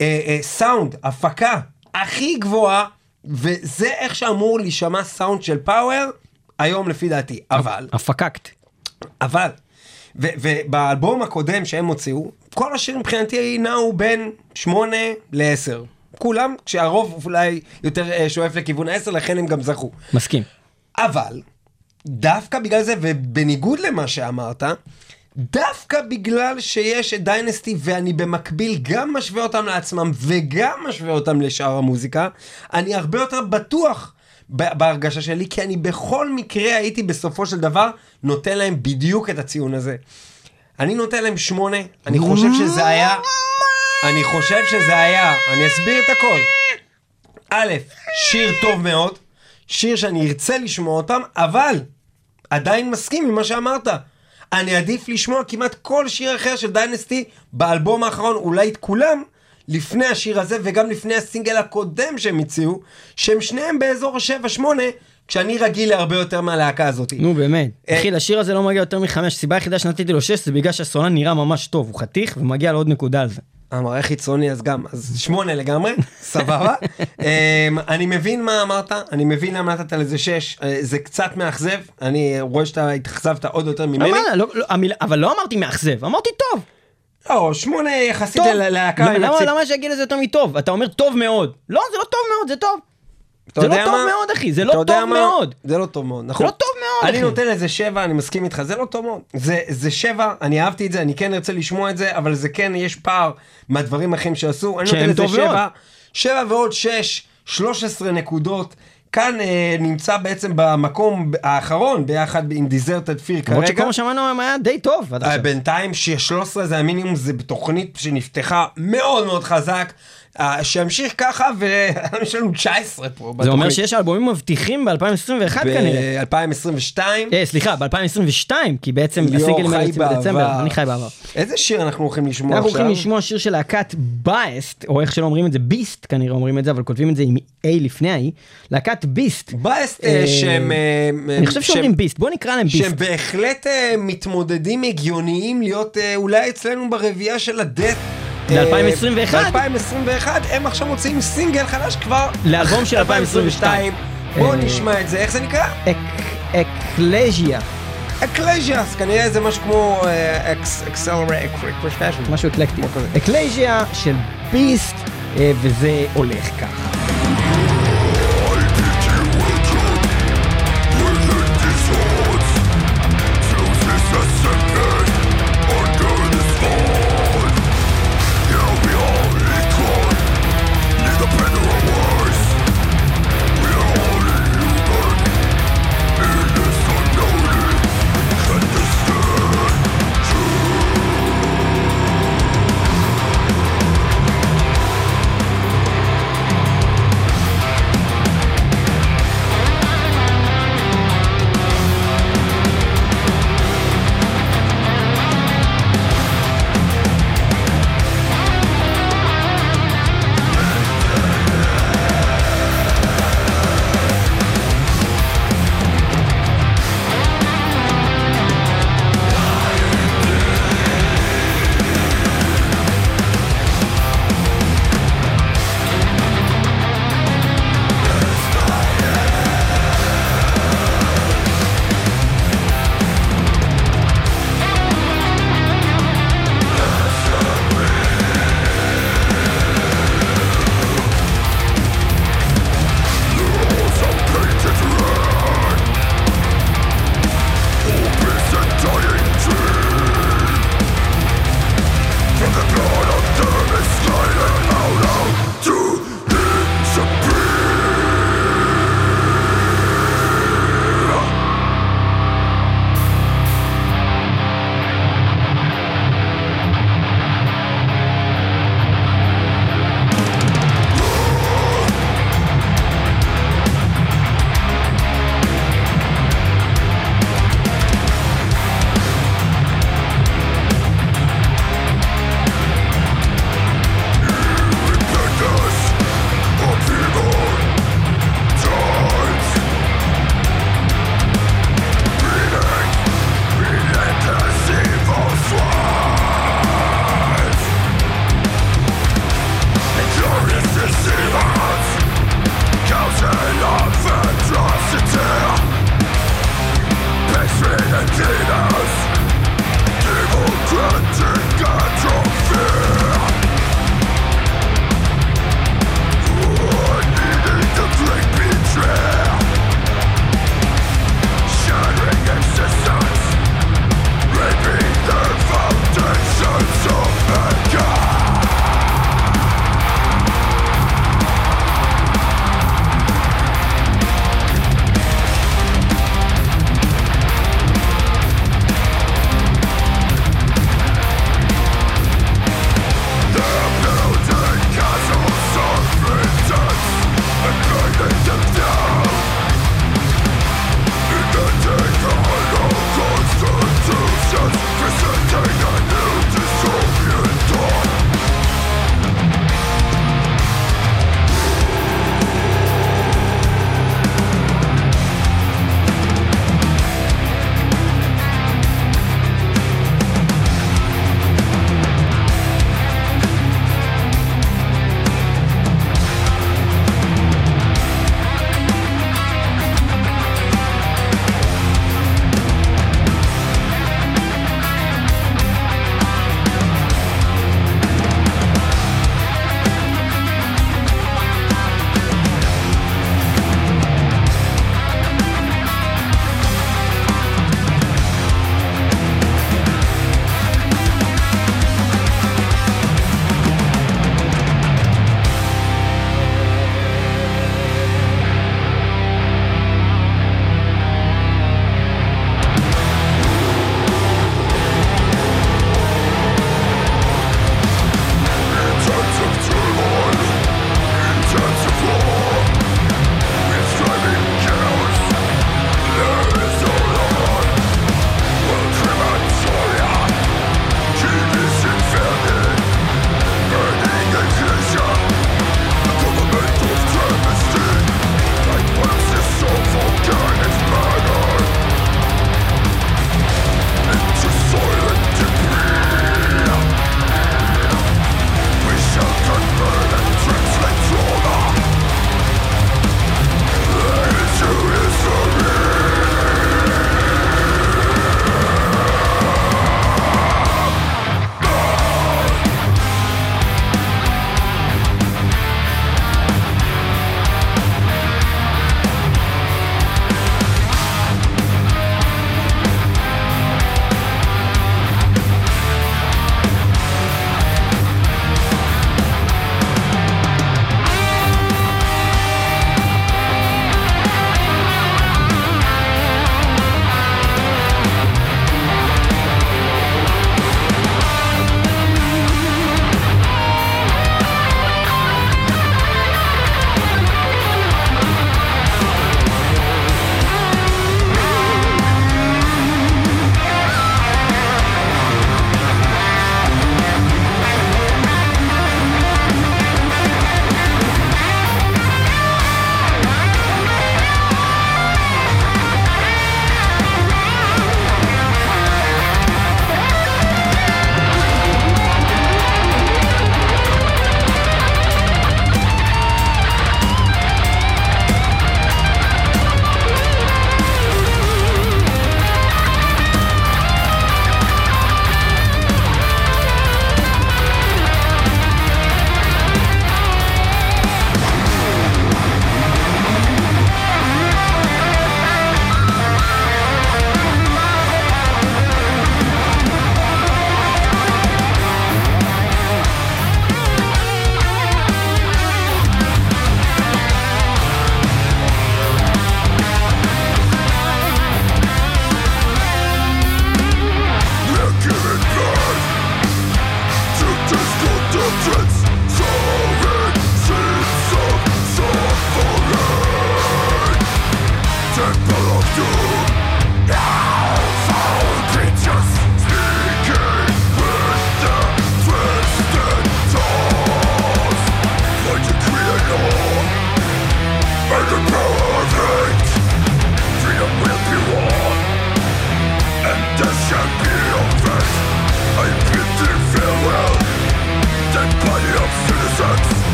[SPEAKER 2] אה, אה, סאונד, הפקה הכי גבוהה, וזה איך שאמור להישמע סאונד של פאוור, היום לפי דעתי. אבל,
[SPEAKER 1] הפקקט.
[SPEAKER 2] אבל, ובאלבום הקודם שהם הוציאו, כל השירים מבחינתי נעו בין 8 ל-10. כולם, כשהרוב אולי יותר אה, שואף לכיוון ה-10, לכן הם גם זכו.
[SPEAKER 1] מסכים.
[SPEAKER 2] אבל, דווקא בגלל זה, ובניגוד למה שאמרת, דווקא בגלל שיש את דיינסטי ואני במקביל גם משווה אותם לעצמם וגם משווה אותם לשאר המוזיקה, אני הרבה יותר בטוח בהרגשה שלי, כי אני בכל מקרה הייתי בסופו של דבר נותן להם בדיוק את הציון הזה. אני נותן להם שמונה, אני חושב שזה היה... אני חושב שזה היה, אני אסביר את הכל. א', שיר טוב מאוד, שיר שאני ארצה לשמוע אותם, אבל עדיין מסכים עם מה שאמרת. אני עדיף לשמוע כמעט כל שיר אחר של דיינסטי באלבום האחרון, אולי את כולם, לפני השיר הזה וגם לפני הסינגל הקודם שהם הציעו, שהם שניהם באזור ה-7-8, כשאני רגיל להרבה יותר מהלהקה הזאת.
[SPEAKER 1] נו באמת.
[SPEAKER 2] אה,
[SPEAKER 1] אחי, לשיר הזה לא מגיע יותר מחמש, הסיבה היחידה שנתתי לו שש זה בגלל שהסולן נראה ממש טוב, הוא חתיך ומגיע לו עוד נקודה על זה.
[SPEAKER 2] המראה חיצוני אז גם, אז שמונה לגמרי, סבבה. um, אני מבין מה אמרת, אני מבין למה נתת לזה שש, uh, זה קצת מאכזב, אני רואה שאתה התאכזבת עוד יותר ממני.
[SPEAKER 1] אבל לא- לא, אבל לא אמרתי מאכזב, אמרתי טוב.
[SPEAKER 2] לא, שמונה יחסית ללהקה.
[SPEAKER 1] לא, למה למה שיגיד לזה יותר מטוב? אתה אומר טוב מאוד. לא, זה לא טוב מאוד, זה טוב. זה לא טוב? מאוד, אחי, זה לא טוב? מאוד.
[SPEAKER 2] זה לא טוב מאוד, נכון.
[SPEAKER 1] לא טוב מאוד,
[SPEAKER 2] אני
[SPEAKER 1] אחי.
[SPEAKER 2] נותן לזה שבע, אני מסכים איתך, זה לא טוב מאוד. זה, זה שבע, אני אהבתי את זה, אני כן ארצה לשמוע את זה, אבל זה כן, יש פער מהדברים האחרים שעשו. אני נותן לזה. שבע, שבע ועוד שש, 13 נקודות. כאן אה, נמצא בעצם במקום האחרון ביחד עם דיזרטד פיר
[SPEAKER 1] למרות
[SPEAKER 2] כרגע.
[SPEAKER 1] שכל מה שאמרנו היה די טוב עד
[SPEAKER 2] אה,
[SPEAKER 1] עכשיו.
[SPEAKER 2] בינתיים ש-13 זה המינימום, זה בתוכנית שנפתחה מאוד מאוד חזק. אה, שימשיך ככה ויש לנו 19 פה.
[SPEAKER 1] זה אומר שיש אלבומים מבטיחים ב-2021 כנראה.
[SPEAKER 2] ב-2022.
[SPEAKER 1] אה, סליחה, ב-2022, כי בעצם הסינגלים האלה יוצאים בדצמבר. אני חי בעבר.
[SPEAKER 2] איזה שיר אנחנו הולכים לשמוע
[SPEAKER 1] אנחנו
[SPEAKER 2] עכשיו?
[SPEAKER 1] הולכים לשמוע שיר של להקת בייסט, או איך שלא אומרים את זה, ביסט כנראה אומרים את זה, אבל כותבים את זה עם A לפני ה-E, להקת ביסט.
[SPEAKER 2] בסט
[SPEAKER 1] אה,
[SPEAKER 2] שהם...
[SPEAKER 1] אני חושב שאומרים ביסט, בוא נקרא להם ביסט.
[SPEAKER 2] שהם בהחלט מתמודדים הגיוניים להיות אולי אצלנו ברביעייה של הדט.
[SPEAKER 1] ב-2021.
[SPEAKER 2] ב-2021 הם עכשיו מוציאים סינגל חדש כבר.
[SPEAKER 1] לאלבום של 2022.
[SPEAKER 2] בואו
[SPEAKER 1] אה,
[SPEAKER 2] נשמע את זה, איך זה נקרא?
[SPEAKER 1] אק- אקלז'יה.
[SPEAKER 2] אקלז'יאס, כנראה זה משהו כמו אה, אקסלרט,
[SPEAKER 4] משהו אקלקטי. אקלייז'יה של ביסט, אה, וזה הולך ככה.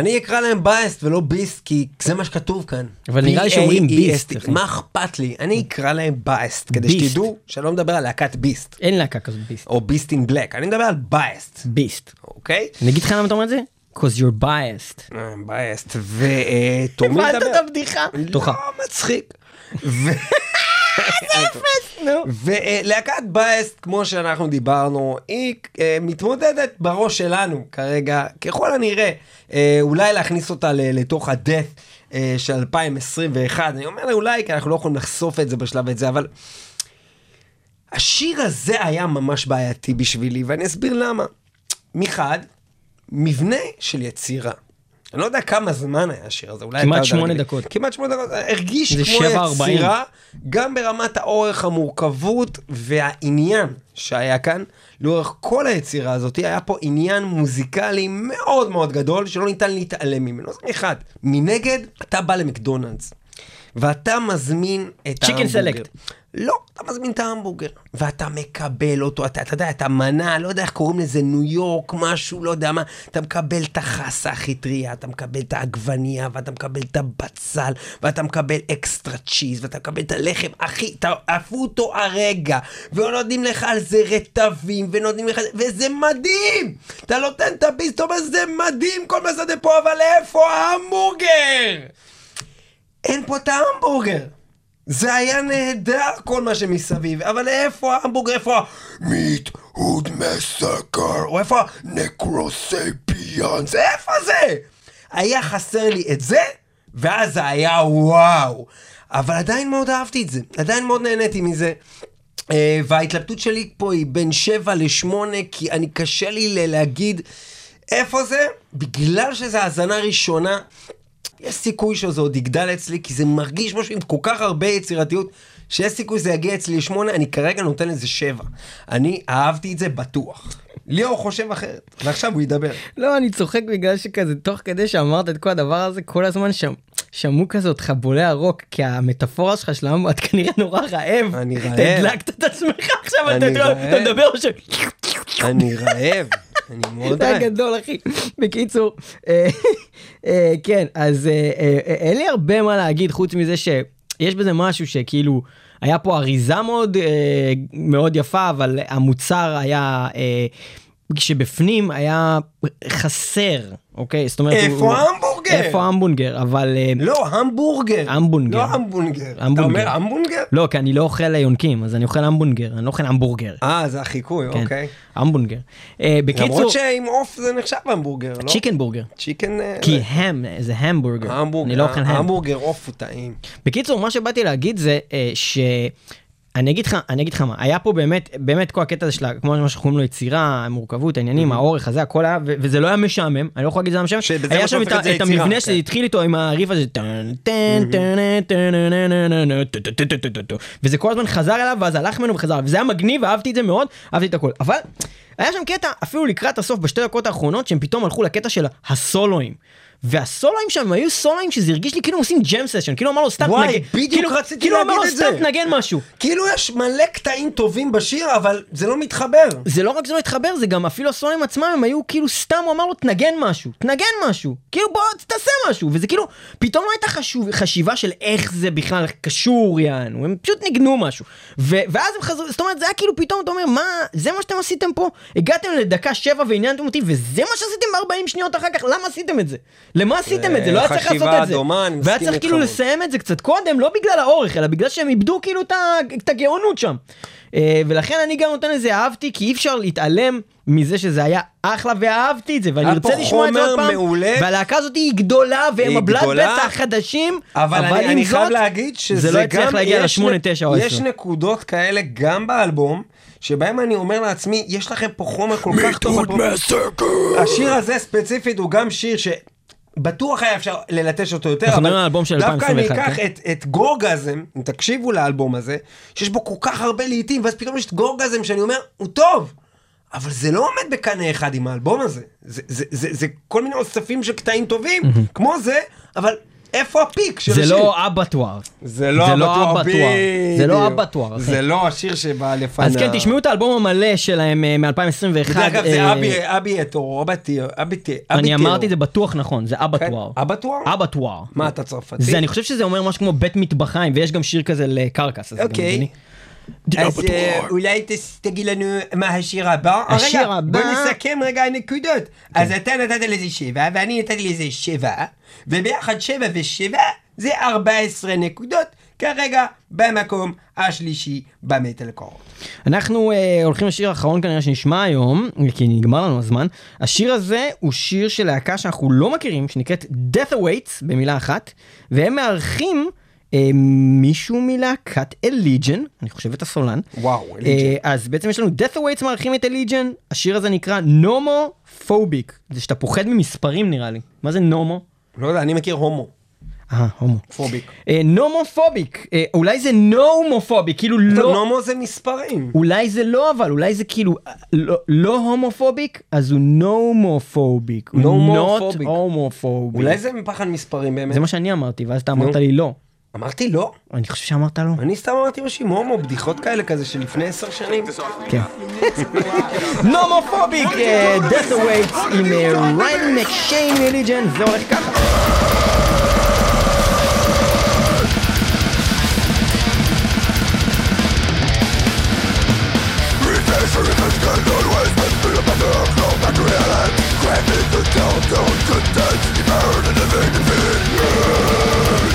[SPEAKER 2] אני אקרא להם בייסט ולא ביסט, כי זה מה שכתוב כאן.
[SPEAKER 1] אבל נראה לי שאומרים ביסט.
[SPEAKER 2] מה אכפת לי? אני אקרא להם בייסט, כדי. שתדעו שאני לא מדבר על להקת ביסט,
[SPEAKER 1] אין להקה כזאת ביסט.
[SPEAKER 2] או ביסט אין בלק, אני מדבר על בייסט,
[SPEAKER 1] ביסט.
[SPEAKER 2] אוקיי?
[SPEAKER 1] אני אגיד לך למה אתה אומר את זה? cause you're biased.
[SPEAKER 2] אה, בייסט, ותורמי
[SPEAKER 1] הבנת
[SPEAKER 2] לדבר.
[SPEAKER 1] את הבדיחה?
[SPEAKER 2] לא מצחיק.
[SPEAKER 1] נו.
[SPEAKER 2] ולהקת בייסט, כמו שאנחנו דיברנו, היא אה, מתמודדת בראש שלנו כרגע, ככל הנראה, אה, אולי להכניס אותה לתוך הדף אה, של 2021. אני אומר אולי, כי אנחנו לא יכולים לחשוף את זה בשלב הזה, אבל השיר הזה היה ממש בעייתי בשבילי, ואני אסביר למה. מחד, מבנה של יצירה. אני לא יודע כמה זמן היה השיר הזה, אולי
[SPEAKER 1] כמעט שמונה. דקות.
[SPEAKER 2] כמעט שמונה דקות, הרגיש כמו
[SPEAKER 1] 7:40.
[SPEAKER 2] יצירה, גם ברמת האורך, המורכבות והעניין שהיה כאן, לאורך כל היצירה הזאת, היה פה עניין מוזיקלי מאוד מאוד גדול, שלא ניתן להתעלם ממנו. זה אחד. מנגד, אתה בא למקדונלדס, ואתה מזמין את ההמבורגר.
[SPEAKER 1] select.
[SPEAKER 2] לא, אתה מזמין את ההמבורגר, ואתה מקבל אותו, אתה, אתה יודע, את המנה, לא יודע איך קוראים לזה, ניו יורק, משהו, לא יודע מה, אתה מקבל את החסה הכי טריה, אתה מקבל את העגבנייה, ואתה מקבל את הבצל, ואתה מקבל אקסטרה צ'יז, ואתה מקבל את הלחם, אחי, עפו אותו הרגע, ונותנים לך על זה רטבים, ונותנים לך, וזה מדהים! אתה נותן את הביס, אתה אומר, זה מדהים כל מה שזה פה, אבל איפה ההמבורגר? אין פה את ההמבורגר. זה היה נהדר כל מה שמסביב, אבל איפה ההמבורגר? איפה ה-meat hood massacre? או איפה ה-necrosapiens? איפה זה? היה חסר לי את זה, ואז זה היה וואו. אבל עדיין מאוד אהבתי את זה, עדיין מאוד נהניתי מזה. אה, וההתלבטות שלי פה היא בין 7 ל-8, כי אני קשה לי להגיד איפה זה, בגלל שזו האזנה ראשונה. יש סיכוי שזה עוד יגדל אצלי, כי זה מרגיש משהו עם כל כך הרבה יצירתיות, שיש סיכוי שזה יגיע אצלי לשמונה, אני כרגע נותן לזה שבע. אני אהבתי את זה בטוח. ליאור חושב אחרת, ועכשיו הוא ידבר.
[SPEAKER 1] לא, אני צוחק בגלל שכזה, תוך כדי שאמרת את כל הדבר הזה, כל הזמן שם, שמעו כזה אותך בולע רוק, כי המטאפורה שלך של המ... את כנראה נורא רעב.
[SPEAKER 2] אני רעב.
[SPEAKER 1] אתה הדלקת את עצמך עכשיו, אתה מדבר עכשיו.
[SPEAKER 2] אני רעב, אני מאוד
[SPEAKER 1] היה
[SPEAKER 2] רעב.
[SPEAKER 1] גדול אחי. בקיצור, אה, אה, כן, אז אה, אין לי הרבה מה להגיד חוץ מזה שיש בזה משהו שכאילו היה פה אריזה מאוד מאוד יפה, אבל המוצר היה... שבפנים היה חסר, אוקיי? זאת אומרת...
[SPEAKER 2] איפה ההמבורגר?
[SPEAKER 1] איפה ההמבורגר? אבל... אה,
[SPEAKER 2] לא, המבורגר.
[SPEAKER 1] המבורגר.
[SPEAKER 2] לא המבורגר. אתה
[SPEAKER 1] המבורגר.
[SPEAKER 2] אומר המבורגר?
[SPEAKER 1] לא, כי אני לא אוכל יונקים, אז אני אוכל המבורגר, אני לא אוכל המבורגר.
[SPEAKER 2] אה, זה החיקוי,
[SPEAKER 1] כן,
[SPEAKER 2] אוקיי.
[SPEAKER 1] המבורגר. אה, בקיצור,
[SPEAKER 2] למרות שעם עוף זה נחשב המבורגר, לא?
[SPEAKER 1] צ'יקן בורגר.
[SPEAKER 2] צ'יקן...
[SPEAKER 1] כי הם, זה המבורגר. אני לא אוכל הם.
[SPEAKER 2] ההמבורגר עוף הוא טעים.
[SPEAKER 1] בקיצור, מה שבאתי להגיד זה אה, ש... אני אגיד לך, אני אגיד לך מה, היה פה באמת, באמת כל הקטע הזה של, כמו מה שאנחנו קוראים לו יצירה, המורכבות, העניינים, האורך הזה, הכל היה, ו- וזה לא היה משעמם, אני לא יכול להגיד שזה היה משעמם, היה שם את
[SPEAKER 2] את
[SPEAKER 1] המבנה
[SPEAKER 2] כן.
[SPEAKER 1] שזה התחיל איתו עם הריף הזה. וזה כל הזמן חזר אליו, ואז הלך ממנו וחזר, וזה היה מגניב, אהבתי את זה מאוד, אהבתי את הכל, אבל היה שם קטע, אפילו לקראת הסוף, בשתי דקות האחרונות, שהם פתאום הלכו לקטע של הסולואים. והסולואים שם היו סולואים שזה הרגיש לי כאילו עושים ג'ם סשן, כאילו אמר לו סתם
[SPEAKER 2] וואי,
[SPEAKER 1] תנגן,
[SPEAKER 2] בדיוק
[SPEAKER 1] כאילו-
[SPEAKER 2] רציתי
[SPEAKER 1] כאילו אמר לו
[SPEAKER 2] להגיד את
[SPEAKER 1] סתם
[SPEAKER 2] זה.
[SPEAKER 1] תנגן משהו.
[SPEAKER 2] כאילו יש מלא קטעים טובים בשיר, אבל זה לא מתחבר.
[SPEAKER 1] זה לא רק זה לא התחבר, זה גם אפילו הסולואים עצמם הם היו כאילו סתם, הוא אמר לו תנגן משהו, תנגן משהו, כאילו בוא תעשה משהו, וזה כאילו, פתאום לא הייתה חשוב, חשיבה של איך זה בכלל קשור יענו, הם פשוט ניגנו משהו. ו, ואז הם חזרו, זאת אומרת זה היה כאילו פתאום אתה אומר מה, זה מה שאתם עשיתם פה? הגעתם לדקה שבע ועניינתם אותי וזה מה שעשיתם ב-40 שניות אחר כך, למה עשיתם את זה? למה עשיתם את זה? לא היה צריך לעשות את זה.
[SPEAKER 2] אני
[SPEAKER 1] והיה צריך כאילו. לסיים את זה קצת קודם, לא בגלל האורך, אלא בגלל שהם איבדו כאילו את הגאונות שם. אה, ולכן אני גם נותן לזה אהבתי, כי אי אפשר להתעלם מזה שזה היה אחלה ואהבתי את זה, ואני רוצה לשמוע את זה עוד פעם.
[SPEAKER 2] מעולה.
[SPEAKER 1] והלהקה הזאת היא גדולה, והם הבלאד
[SPEAKER 2] גדולה,
[SPEAKER 1] בטח החדשים,
[SPEAKER 2] אבל אני,
[SPEAKER 1] עם
[SPEAKER 2] אני
[SPEAKER 1] זאת,
[SPEAKER 2] חייב להגיד שזה
[SPEAKER 1] זה לא
[SPEAKER 2] גם,
[SPEAKER 1] להגיע
[SPEAKER 2] יש
[SPEAKER 1] לשמונה,
[SPEAKER 2] נ-
[SPEAKER 1] תשע או
[SPEAKER 2] יש
[SPEAKER 1] עשר.
[SPEAKER 2] נקודות כאלה גם באלבום, שבהם אני אומר לעצמי, יש לכם פה חומר כל כך טוב. השיר הזה ספציפית הוא גם שיר ש... בטוח היה אפשר ללטש אותו יותר,
[SPEAKER 1] אנחנו
[SPEAKER 2] אבל
[SPEAKER 1] מדברים על אלבום של
[SPEAKER 2] דווקא אני
[SPEAKER 1] 2021,
[SPEAKER 2] אקח
[SPEAKER 1] כן?
[SPEAKER 2] את, את גורגזם, אם תקשיבו לאלבום הזה, שיש בו כל כך הרבה לעיתים, ואז פתאום יש את גורגזם שאני אומר, הוא טוב, אבל זה לא עומד בקנה אחד עם האלבום הזה. זה, זה, זה, זה כל מיני אוספים של קטעים טובים, כמו זה, אבל איפה הפיק של
[SPEAKER 4] זה
[SPEAKER 2] השיר?
[SPEAKER 4] לא אבטואר.
[SPEAKER 2] זה לא
[SPEAKER 4] זה לא אבטואר. זה לא. אבטואר, אחי.
[SPEAKER 2] זה לא השיר שבא לפניו.
[SPEAKER 4] אז כן, תשמעו את האלבום המלא שלהם אה, מ-2021.
[SPEAKER 2] דרך אגב, זה אבי, אבי אבטי, אבטי,
[SPEAKER 4] אני אמרתי את זה בטוח נכון, זה אבטואר.
[SPEAKER 2] כן, אבטואר?
[SPEAKER 4] אבטואר.
[SPEAKER 2] מה, אתה צרפתי?
[SPEAKER 4] זה, אני חושב שזה אומר משהו כמו בית מטבחיים, ויש גם שיר כזה לקרקס.
[SPEAKER 2] אוקיי. אז אולי תגיד לנו מה השיר הבא?
[SPEAKER 4] השיר הבא-
[SPEAKER 2] בוא נסכם רגע הנקודות. אז אתה נתת לזה שבע, ואני נתתי לזה שבע, וביחד שבע ושבע זה 14 נקודות, כרגע במקום השלישי במטאל קור.
[SPEAKER 4] אנחנו אה, הולכים לשיר האחרון כנראה שנשמע היום, כי נגמר לנו הזמן. השיר הזה הוא שיר של להקה שאנחנו לא מכירים, שנקראת Death Awaits, במילה אחת, והם מארחים אה, מישהו מלהקת אליג'ן, אני חושב את הסולן.
[SPEAKER 2] וואו,
[SPEAKER 4] אה,
[SPEAKER 2] אליג'ן.
[SPEAKER 4] אז בעצם יש לנו Death Awaits מארחים את אליג'ן, השיר הזה נקרא נומופוביק, זה שאתה פוחד ממספרים נראה לי. מה זה נומו?
[SPEAKER 2] לא יודע, אני מכיר הומו,
[SPEAKER 4] אה, הומו.
[SPEAKER 2] phobic.
[SPEAKER 4] אה, nomophobic, אה, אולי זה nomophobic, כאילו לא...
[SPEAKER 2] נומו זה מספרים.
[SPEAKER 4] אולי זה לא אבל, אולי זה כאילו אה, לא, לא homophobic, אז הוא nomophobic. הוא
[SPEAKER 2] nomophobic.
[SPEAKER 4] not homophobic.
[SPEAKER 2] אולי זה מפחד מספרים באמת.
[SPEAKER 4] זה מה שאני אמרתי, ואז אתה אמרת. לי לא.
[SPEAKER 2] אמרתי לא.
[SPEAKER 4] אני חושב שאמרת לא.
[SPEAKER 2] אני סתם אמרתי משהו עם הומו, בדיחות כאלה כזה של לפני עשר שנים.
[SPEAKER 4] כן. nomophobic, אה, death awaits עם ריין מקשיין מליג'ן, זה הולך ככה.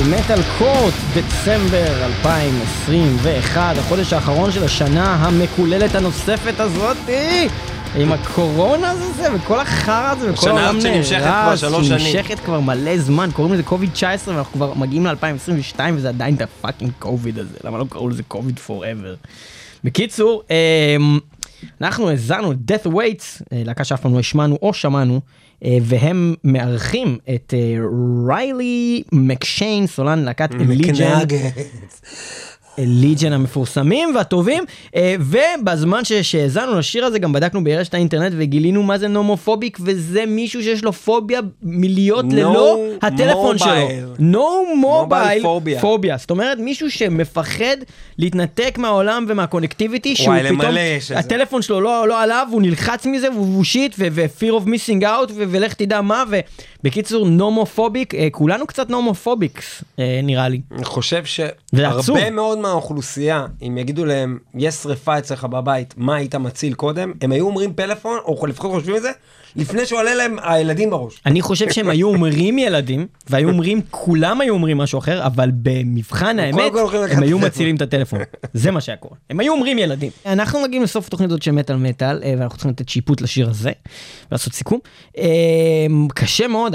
[SPEAKER 1] מטאל, מטאל קורט, דצמבר 2021, החודש האחרון של השנה המקוללת הנוספת הזאתי. עם הקורונה הזה וכל החרא הזה וכל העולם
[SPEAKER 2] שנמשכת כבר
[SPEAKER 1] נהרס,
[SPEAKER 2] שלוש שנים.
[SPEAKER 1] שנמשכת כבר מלא זמן, קוראים לזה קוביד 19 ואנחנו כבר מגיעים ל-2022 וזה עדיין את הפאקינג קוביד הזה, למה לא קראו לזה קוביד פוראבר. בקיצור, אמ, אנחנו האזנו death waits, אה, להקה שאף פעם לא השמענו או שמענו, והם מארחים את אה, ריילי מקשיין, סולן להקת ליג'ן.
[SPEAKER 2] מקנגת.
[SPEAKER 1] ליג'ן המפורסמים והטובים אה, ובזמן שהאזנו לשיר הזה גם בדקנו ברשת האינטרנט וגילינו מה זה נומופוביק וזה מישהו שיש לו פוביה מלהיות
[SPEAKER 2] No
[SPEAKER 1] ללא הטלפון שלו.
[SPEAKER 2] mobile.
[SPEAKER 1] no mobile
[SPEAKER 2] phobia.
[SPEAKER 1] פוביה זאת אומרת מישהו שמפחד להתנתק מהעולם ומהקונקטיביטי שהוא
[SPEAKER 2] וואי,
[SPEAKER 1] פתאום. הטלפון שלו לא, לא עליו הוא נלחץ מזה והוא shit ו-fear of missing out ו- ולך תדע מה ובקיצור nomophobic אה, כולנו קצת nomophobics אה, נראה לי.
[SPEAKER 2] אני חושב. שהרבה מאוד מהאוכלוסייה, אם יגידו להם, יש שריפה אצלך בבית, מה היית מציל קודם, הם היו אומרים פלאפון, או לפחות חושבים את זה, לפני שעולה להם הילדים בראש.
[SPEAKER 1] אני חושב שהם היו אומרים ילדים, והיו אומרים, כולם היו אומרים משהו אחר, אבל במבחן האמת, הם היו. מצילים את הטלפון. זה מה שהיה קורה. הם היו אומרים ילדים. אנחנו מגיעים לסוף התוכנית הזאת של מטאל מטאל, אה, ואנחנו צריכים לתת שיפוט לשיר הזה, ולעשות סיכום. אה, קשה מאוד,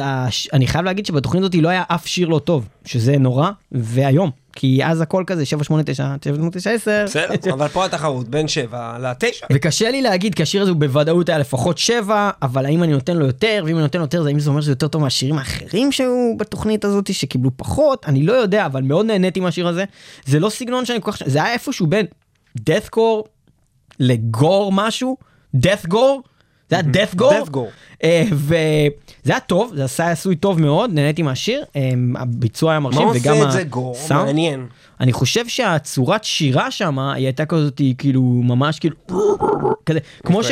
[SPEAKER 1] אני חייב להגיד שבתוכנית הזאת לא היה אף שיר לא טוב, שזה נורא, והיום. כי אז הכל כזה 7, 8, 9, 7, 8, 9, 10.
[SPEAKER 2] בסדר, אבל פה התחרות בין 7 ל-9.
[SPEAKER 1] וקשה לי להגיד כי השיר הזה הוא בוודאות היה לפחות שבע אבל האם אני נותן לו יותר? ואם אני נותן לו יותר זה האם זה אומר שזה יותר טוב מהשירים האחרים שהיו בתוכנית הזאת שקיבלו פחות? אני לא יודע אבל מאוד נהניתי מהשיר הזה. זה לא סגנון שאני כל כך זה היה איפשהו בין death core לגור משהו? Death gore זה היה gore. אה, וזה היה טוב זה עשה עשוי טוב מאוד נהניתי מהשיר אה, הביצוע היה מרשים וגם
[SPEAKER 2] עושה את זה גור?
[SPEAKER 1] הסאונד.
[SPEAKER 2] מעניין.
[SPEAKER 1] אני חושב שהצורת שירה שם היא הייתה כזאת כאילו ממש כאילו כזה כמו ש...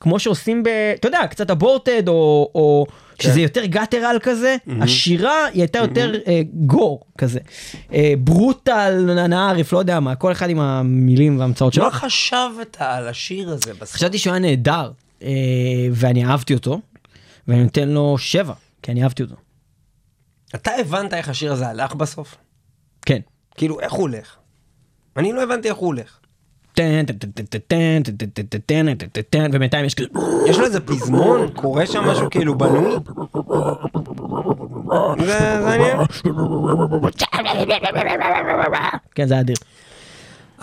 [SPEAKER 1] כמו שעושים ב... אתה יודע קצת אבורטד או, או שזה יותר גאטרל כזה השירה היא הייתה יותר אה, גור כזה אה, ברוטל נערף לא יודע מה כל אחד עם המילים וההמצאות שלו.
[SPEAKER 2] מה חשבת על השיר הזה בסוף?
[SPEAKER 1] חשבתי שהוא היה נהדר אה, ואני אהבתי אותו, ואני נותן לו שבע, כי אני אהבתי אותו.
[SPEAKER 2] אתה הבנת איך השיר הזה הלך בסוף?
[SPEAKER 1] כן.
[SPEAKER 2] כאילו, איך הוא הולך? אני לא הבנתי איך הוא הולך.
[SPEAKER 1] ובינתיים יש כזה...
[SPEAKER 2] יש לו איזה פזמון? קורה שם משהו כאילו בנוי? זה מעניין?
[SPEAKER 1] כן, זה אדיר.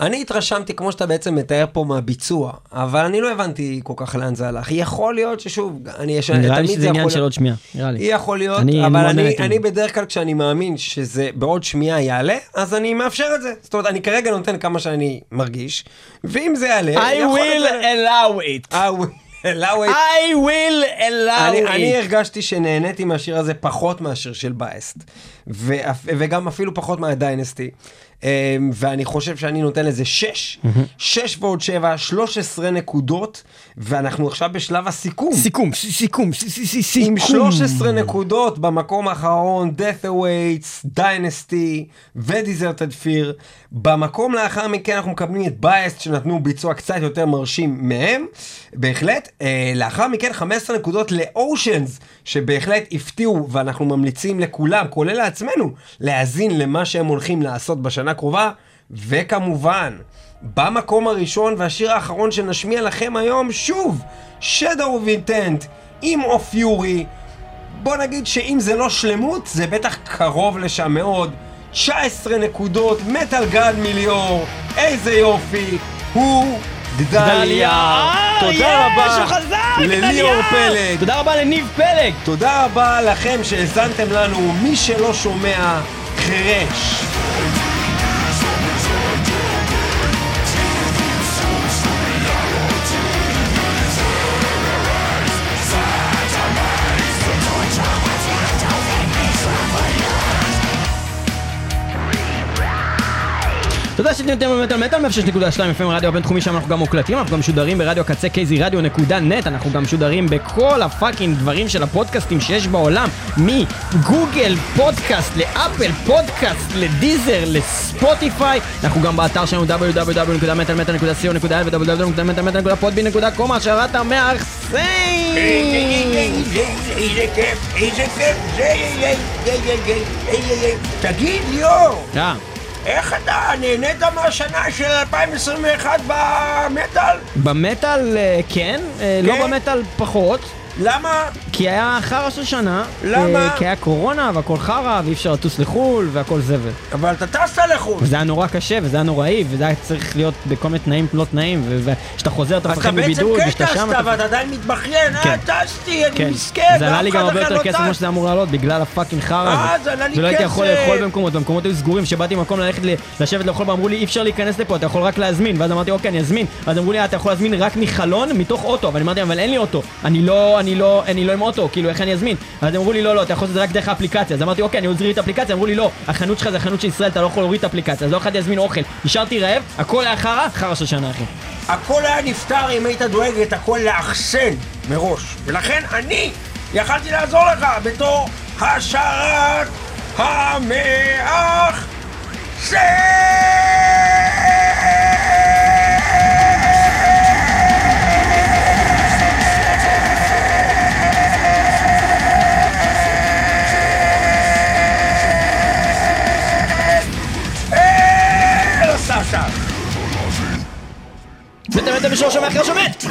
[SPEAKER 2] אני התרשמתי כמו שאתה בעצם מתאר פה מהביצוע, אבל אני לא הבנתי כל כך לאן זה הלך. יכול להיות ששוב, אני יש...
[SPEAKER 1] נראה לי
[SPEAKER 2] תמיד
[SPEAKER 1] שזה
[SPEAKER 2] זה
[SPEAKER 1] עניין
[SPEAKER 2] יכול
[SPEAKER 1] של
[SPEAKER 2] להיות-
[SPEAKER 1] עוד שמיעה, נראה לי.
[SPEAKER 2] יכול להיות,
[SPEAKER 1] אני
[SPEAKER 2] אבל אני, אני
[SPEAKER 1] מזה.
[SPEAKER 2] בדרך כלל כשאני מאמין שזה בעוד שמיעה יעלה, אז אני מאפשר את זה. זאת אומרת, אני כרגע נותן כמה שאני מרגיש, ואם זה יעלה,
[SPEAKER 1] I
[SPEAKER 2] יכול להיות
[SPEAKER 1] will
[SPEAKER 2] זה-
[SPEAKER 1] allow it.
[SPEAKER 2] הוא- allow it.
[SPEAKER 1] I will
[SPEAKER 2] אני,
[SPEAKER 1] allow
[SPEAKER 2] אני
[SPEAKER 1] it.
[SPEAKER 2] הרגשתי שנהניתי מהשיר הזה פחות מהשיר של בייסט, ואף- וגם אפילו פחות מהדיינסטי. אמ, ואני חושב שאני נותן לזה 6, 6 ועוד 7, 13 נקודות, ואנחנו עכשיו בשלב הסיכום.
[SPEAKER 1] סיכום, סיכום, סיכום.
[SPEAKER 2] עם 13 נקודות במקום האחרון, death awaits, dynasty ו-deserted fear. במקום לאחר מכן אנחנו מקבלים את biased שנתנו ביצוע קצת יותר מרשים מהם, בהחלט. אה, לאחר מכן 15 נקודות ל-oceans, שבהחלט הפתיעו ואנחנו ממליצים לכולם, כולל לעצמנו, להאזין למה שהם הולכים לעשות בשנה הקרובה. וכמובן, במקום הראשון והשיר האחרון שנשמיע לכם היום, שוב, Shadow of Intent עם אוף יורי. בוא נגיד שאם זה לא שלמות, זה בטח קרוב לשם מאוד. 19 נקודות, מטאל גד מיליור, איזה יופי, הוא גדליה.
[SPEAKER 1] גדליה.
[SPEAKER 2] תודה
[SPEAKER 1] אה,
[SPEAKER 2] רבה לליאור. פלג.
[SPEAKER 1] תודה רבה לניב פלג.
[SPEAKER 2] תודה רבה לכם שהאזנתם לנו, מי שלא שומע, חירש.
[SPEAKER 1] רשת נטל מטל מטל, 106.2 FM רדיו הבינתחומי שם אנחנו גם מוקלטים, אנחנו גם משודרים ברדיו קצה קייזי רדיו נקודה נט, אנחנו גם משודרים בכל הפאקינג דברים של הפודקאסטים שיש בעולם, מגוגל פודקאסט לאפל פודקאסט לדיזר לספוטיפיי, אנחנו גם באתר שלנו www.מטאלמטאל.co.il ו-www.מטאלמטאל.podbean.com השארת המאחסן!
[SPEAKER 2] איזה כיף, איזה כיף. תגיד ליאור,
[SPEAKER 1] אה,
[SPEAKER 2] איך אתה נהנית מהשנה של 2021 במטאל?
[SPEAKER 1] במטאל אה, כן, אה, לא
[SPEAKER 2] כן?
[SPEAKER 1] במטאל פחות.
[SPEAKER 2] למה?
[SPEAKER 1] כי היה חרא של שנה.
[SPEAKER 2] למה?
[SPEAKER 1] אה, כי היה קורונה והכל חרא ואי אפשר לטוס לחו"ל והכל זבל.
[SPEAKER 2] אבל אתה טסת לחו"ל.
[SPEAKER 1] וזה היה נורא קשה וזה היה נוראי וזה היה צריך להיות בכל מיני תנאים לא תנאים וכשאתה חוזר אתה
[SPEAKER 2] אתה
[SPEAKER 1] מפחד
[SPEAKER 2] בעצם
[SPEAKER 1] בבידוד
[SPEAKER 2] כן
[SPEAKER 1] וכשאתה
[SPEAKER 2] טסת,
[SPEAKER 1] שם
[SPEAKER 2] ואתה עדיין מתבכיין,
[SPEAKER 1] כן.
[SPEAKER 2] אה, טסתי, אני
[SPEAKER 1] כן,
[SPEAKER 2] מסכן,
[SPEAKER 1] זה עלה לי גם הרבה
[SPEAKER 2] אחר
[SPEAKER 1] יותר
[SPEAKER 2] לא
[SPEAKER 1] כסף. ממה שזה אמור לעלות בגלל הפאקינג חרא
[SPEAKER 2] אה,
[SPEAKER 1] הזה.
[SPEAKER 2] זה עלה לי
[SPEAKER 1] ולא הייתי יכול
[SPEAKER 2] כסף.
[SPEAKER 1] לאכול במקומות, במקומות היו סגורים, שבאתי במקום ללכת לשבת לאכול ואמרו לי אי אפשר להיכנס לפה, אתה יכול רק להזמין, ואז אמרתי אוקיי אני אזמין, ואז אמרו לי "אה, אתה יכול להזמין רק מחלון מתוך אוטו, אבל אמרתי אבל אין לי אוטו, אני לא, אני לא, אני לא אוטו, כאילו איך אני אזמין? אז אמרו לי לא לא, אתה יכול לעשות את זה רק דרך האפליקציה, אז אמרתי אוקיי אני אוזרי את האפליקציה, אמרו לי לא, החנות שלך זה החנות של ישראל, אתה לא יכול להוריד את האפליקציה, אז לא יכולתי להזמין אוכל, נשארתי רעב, הכל היה חרא, חרא של שנה אחי.
[SPEAKER 2] הכל היה נפתר אם היית דואג את הכל לאחסן מראש. ולכן אני יכלתי לעזור לך בתור השערת המאח סן! וטמא את המשור שמאחר שמת!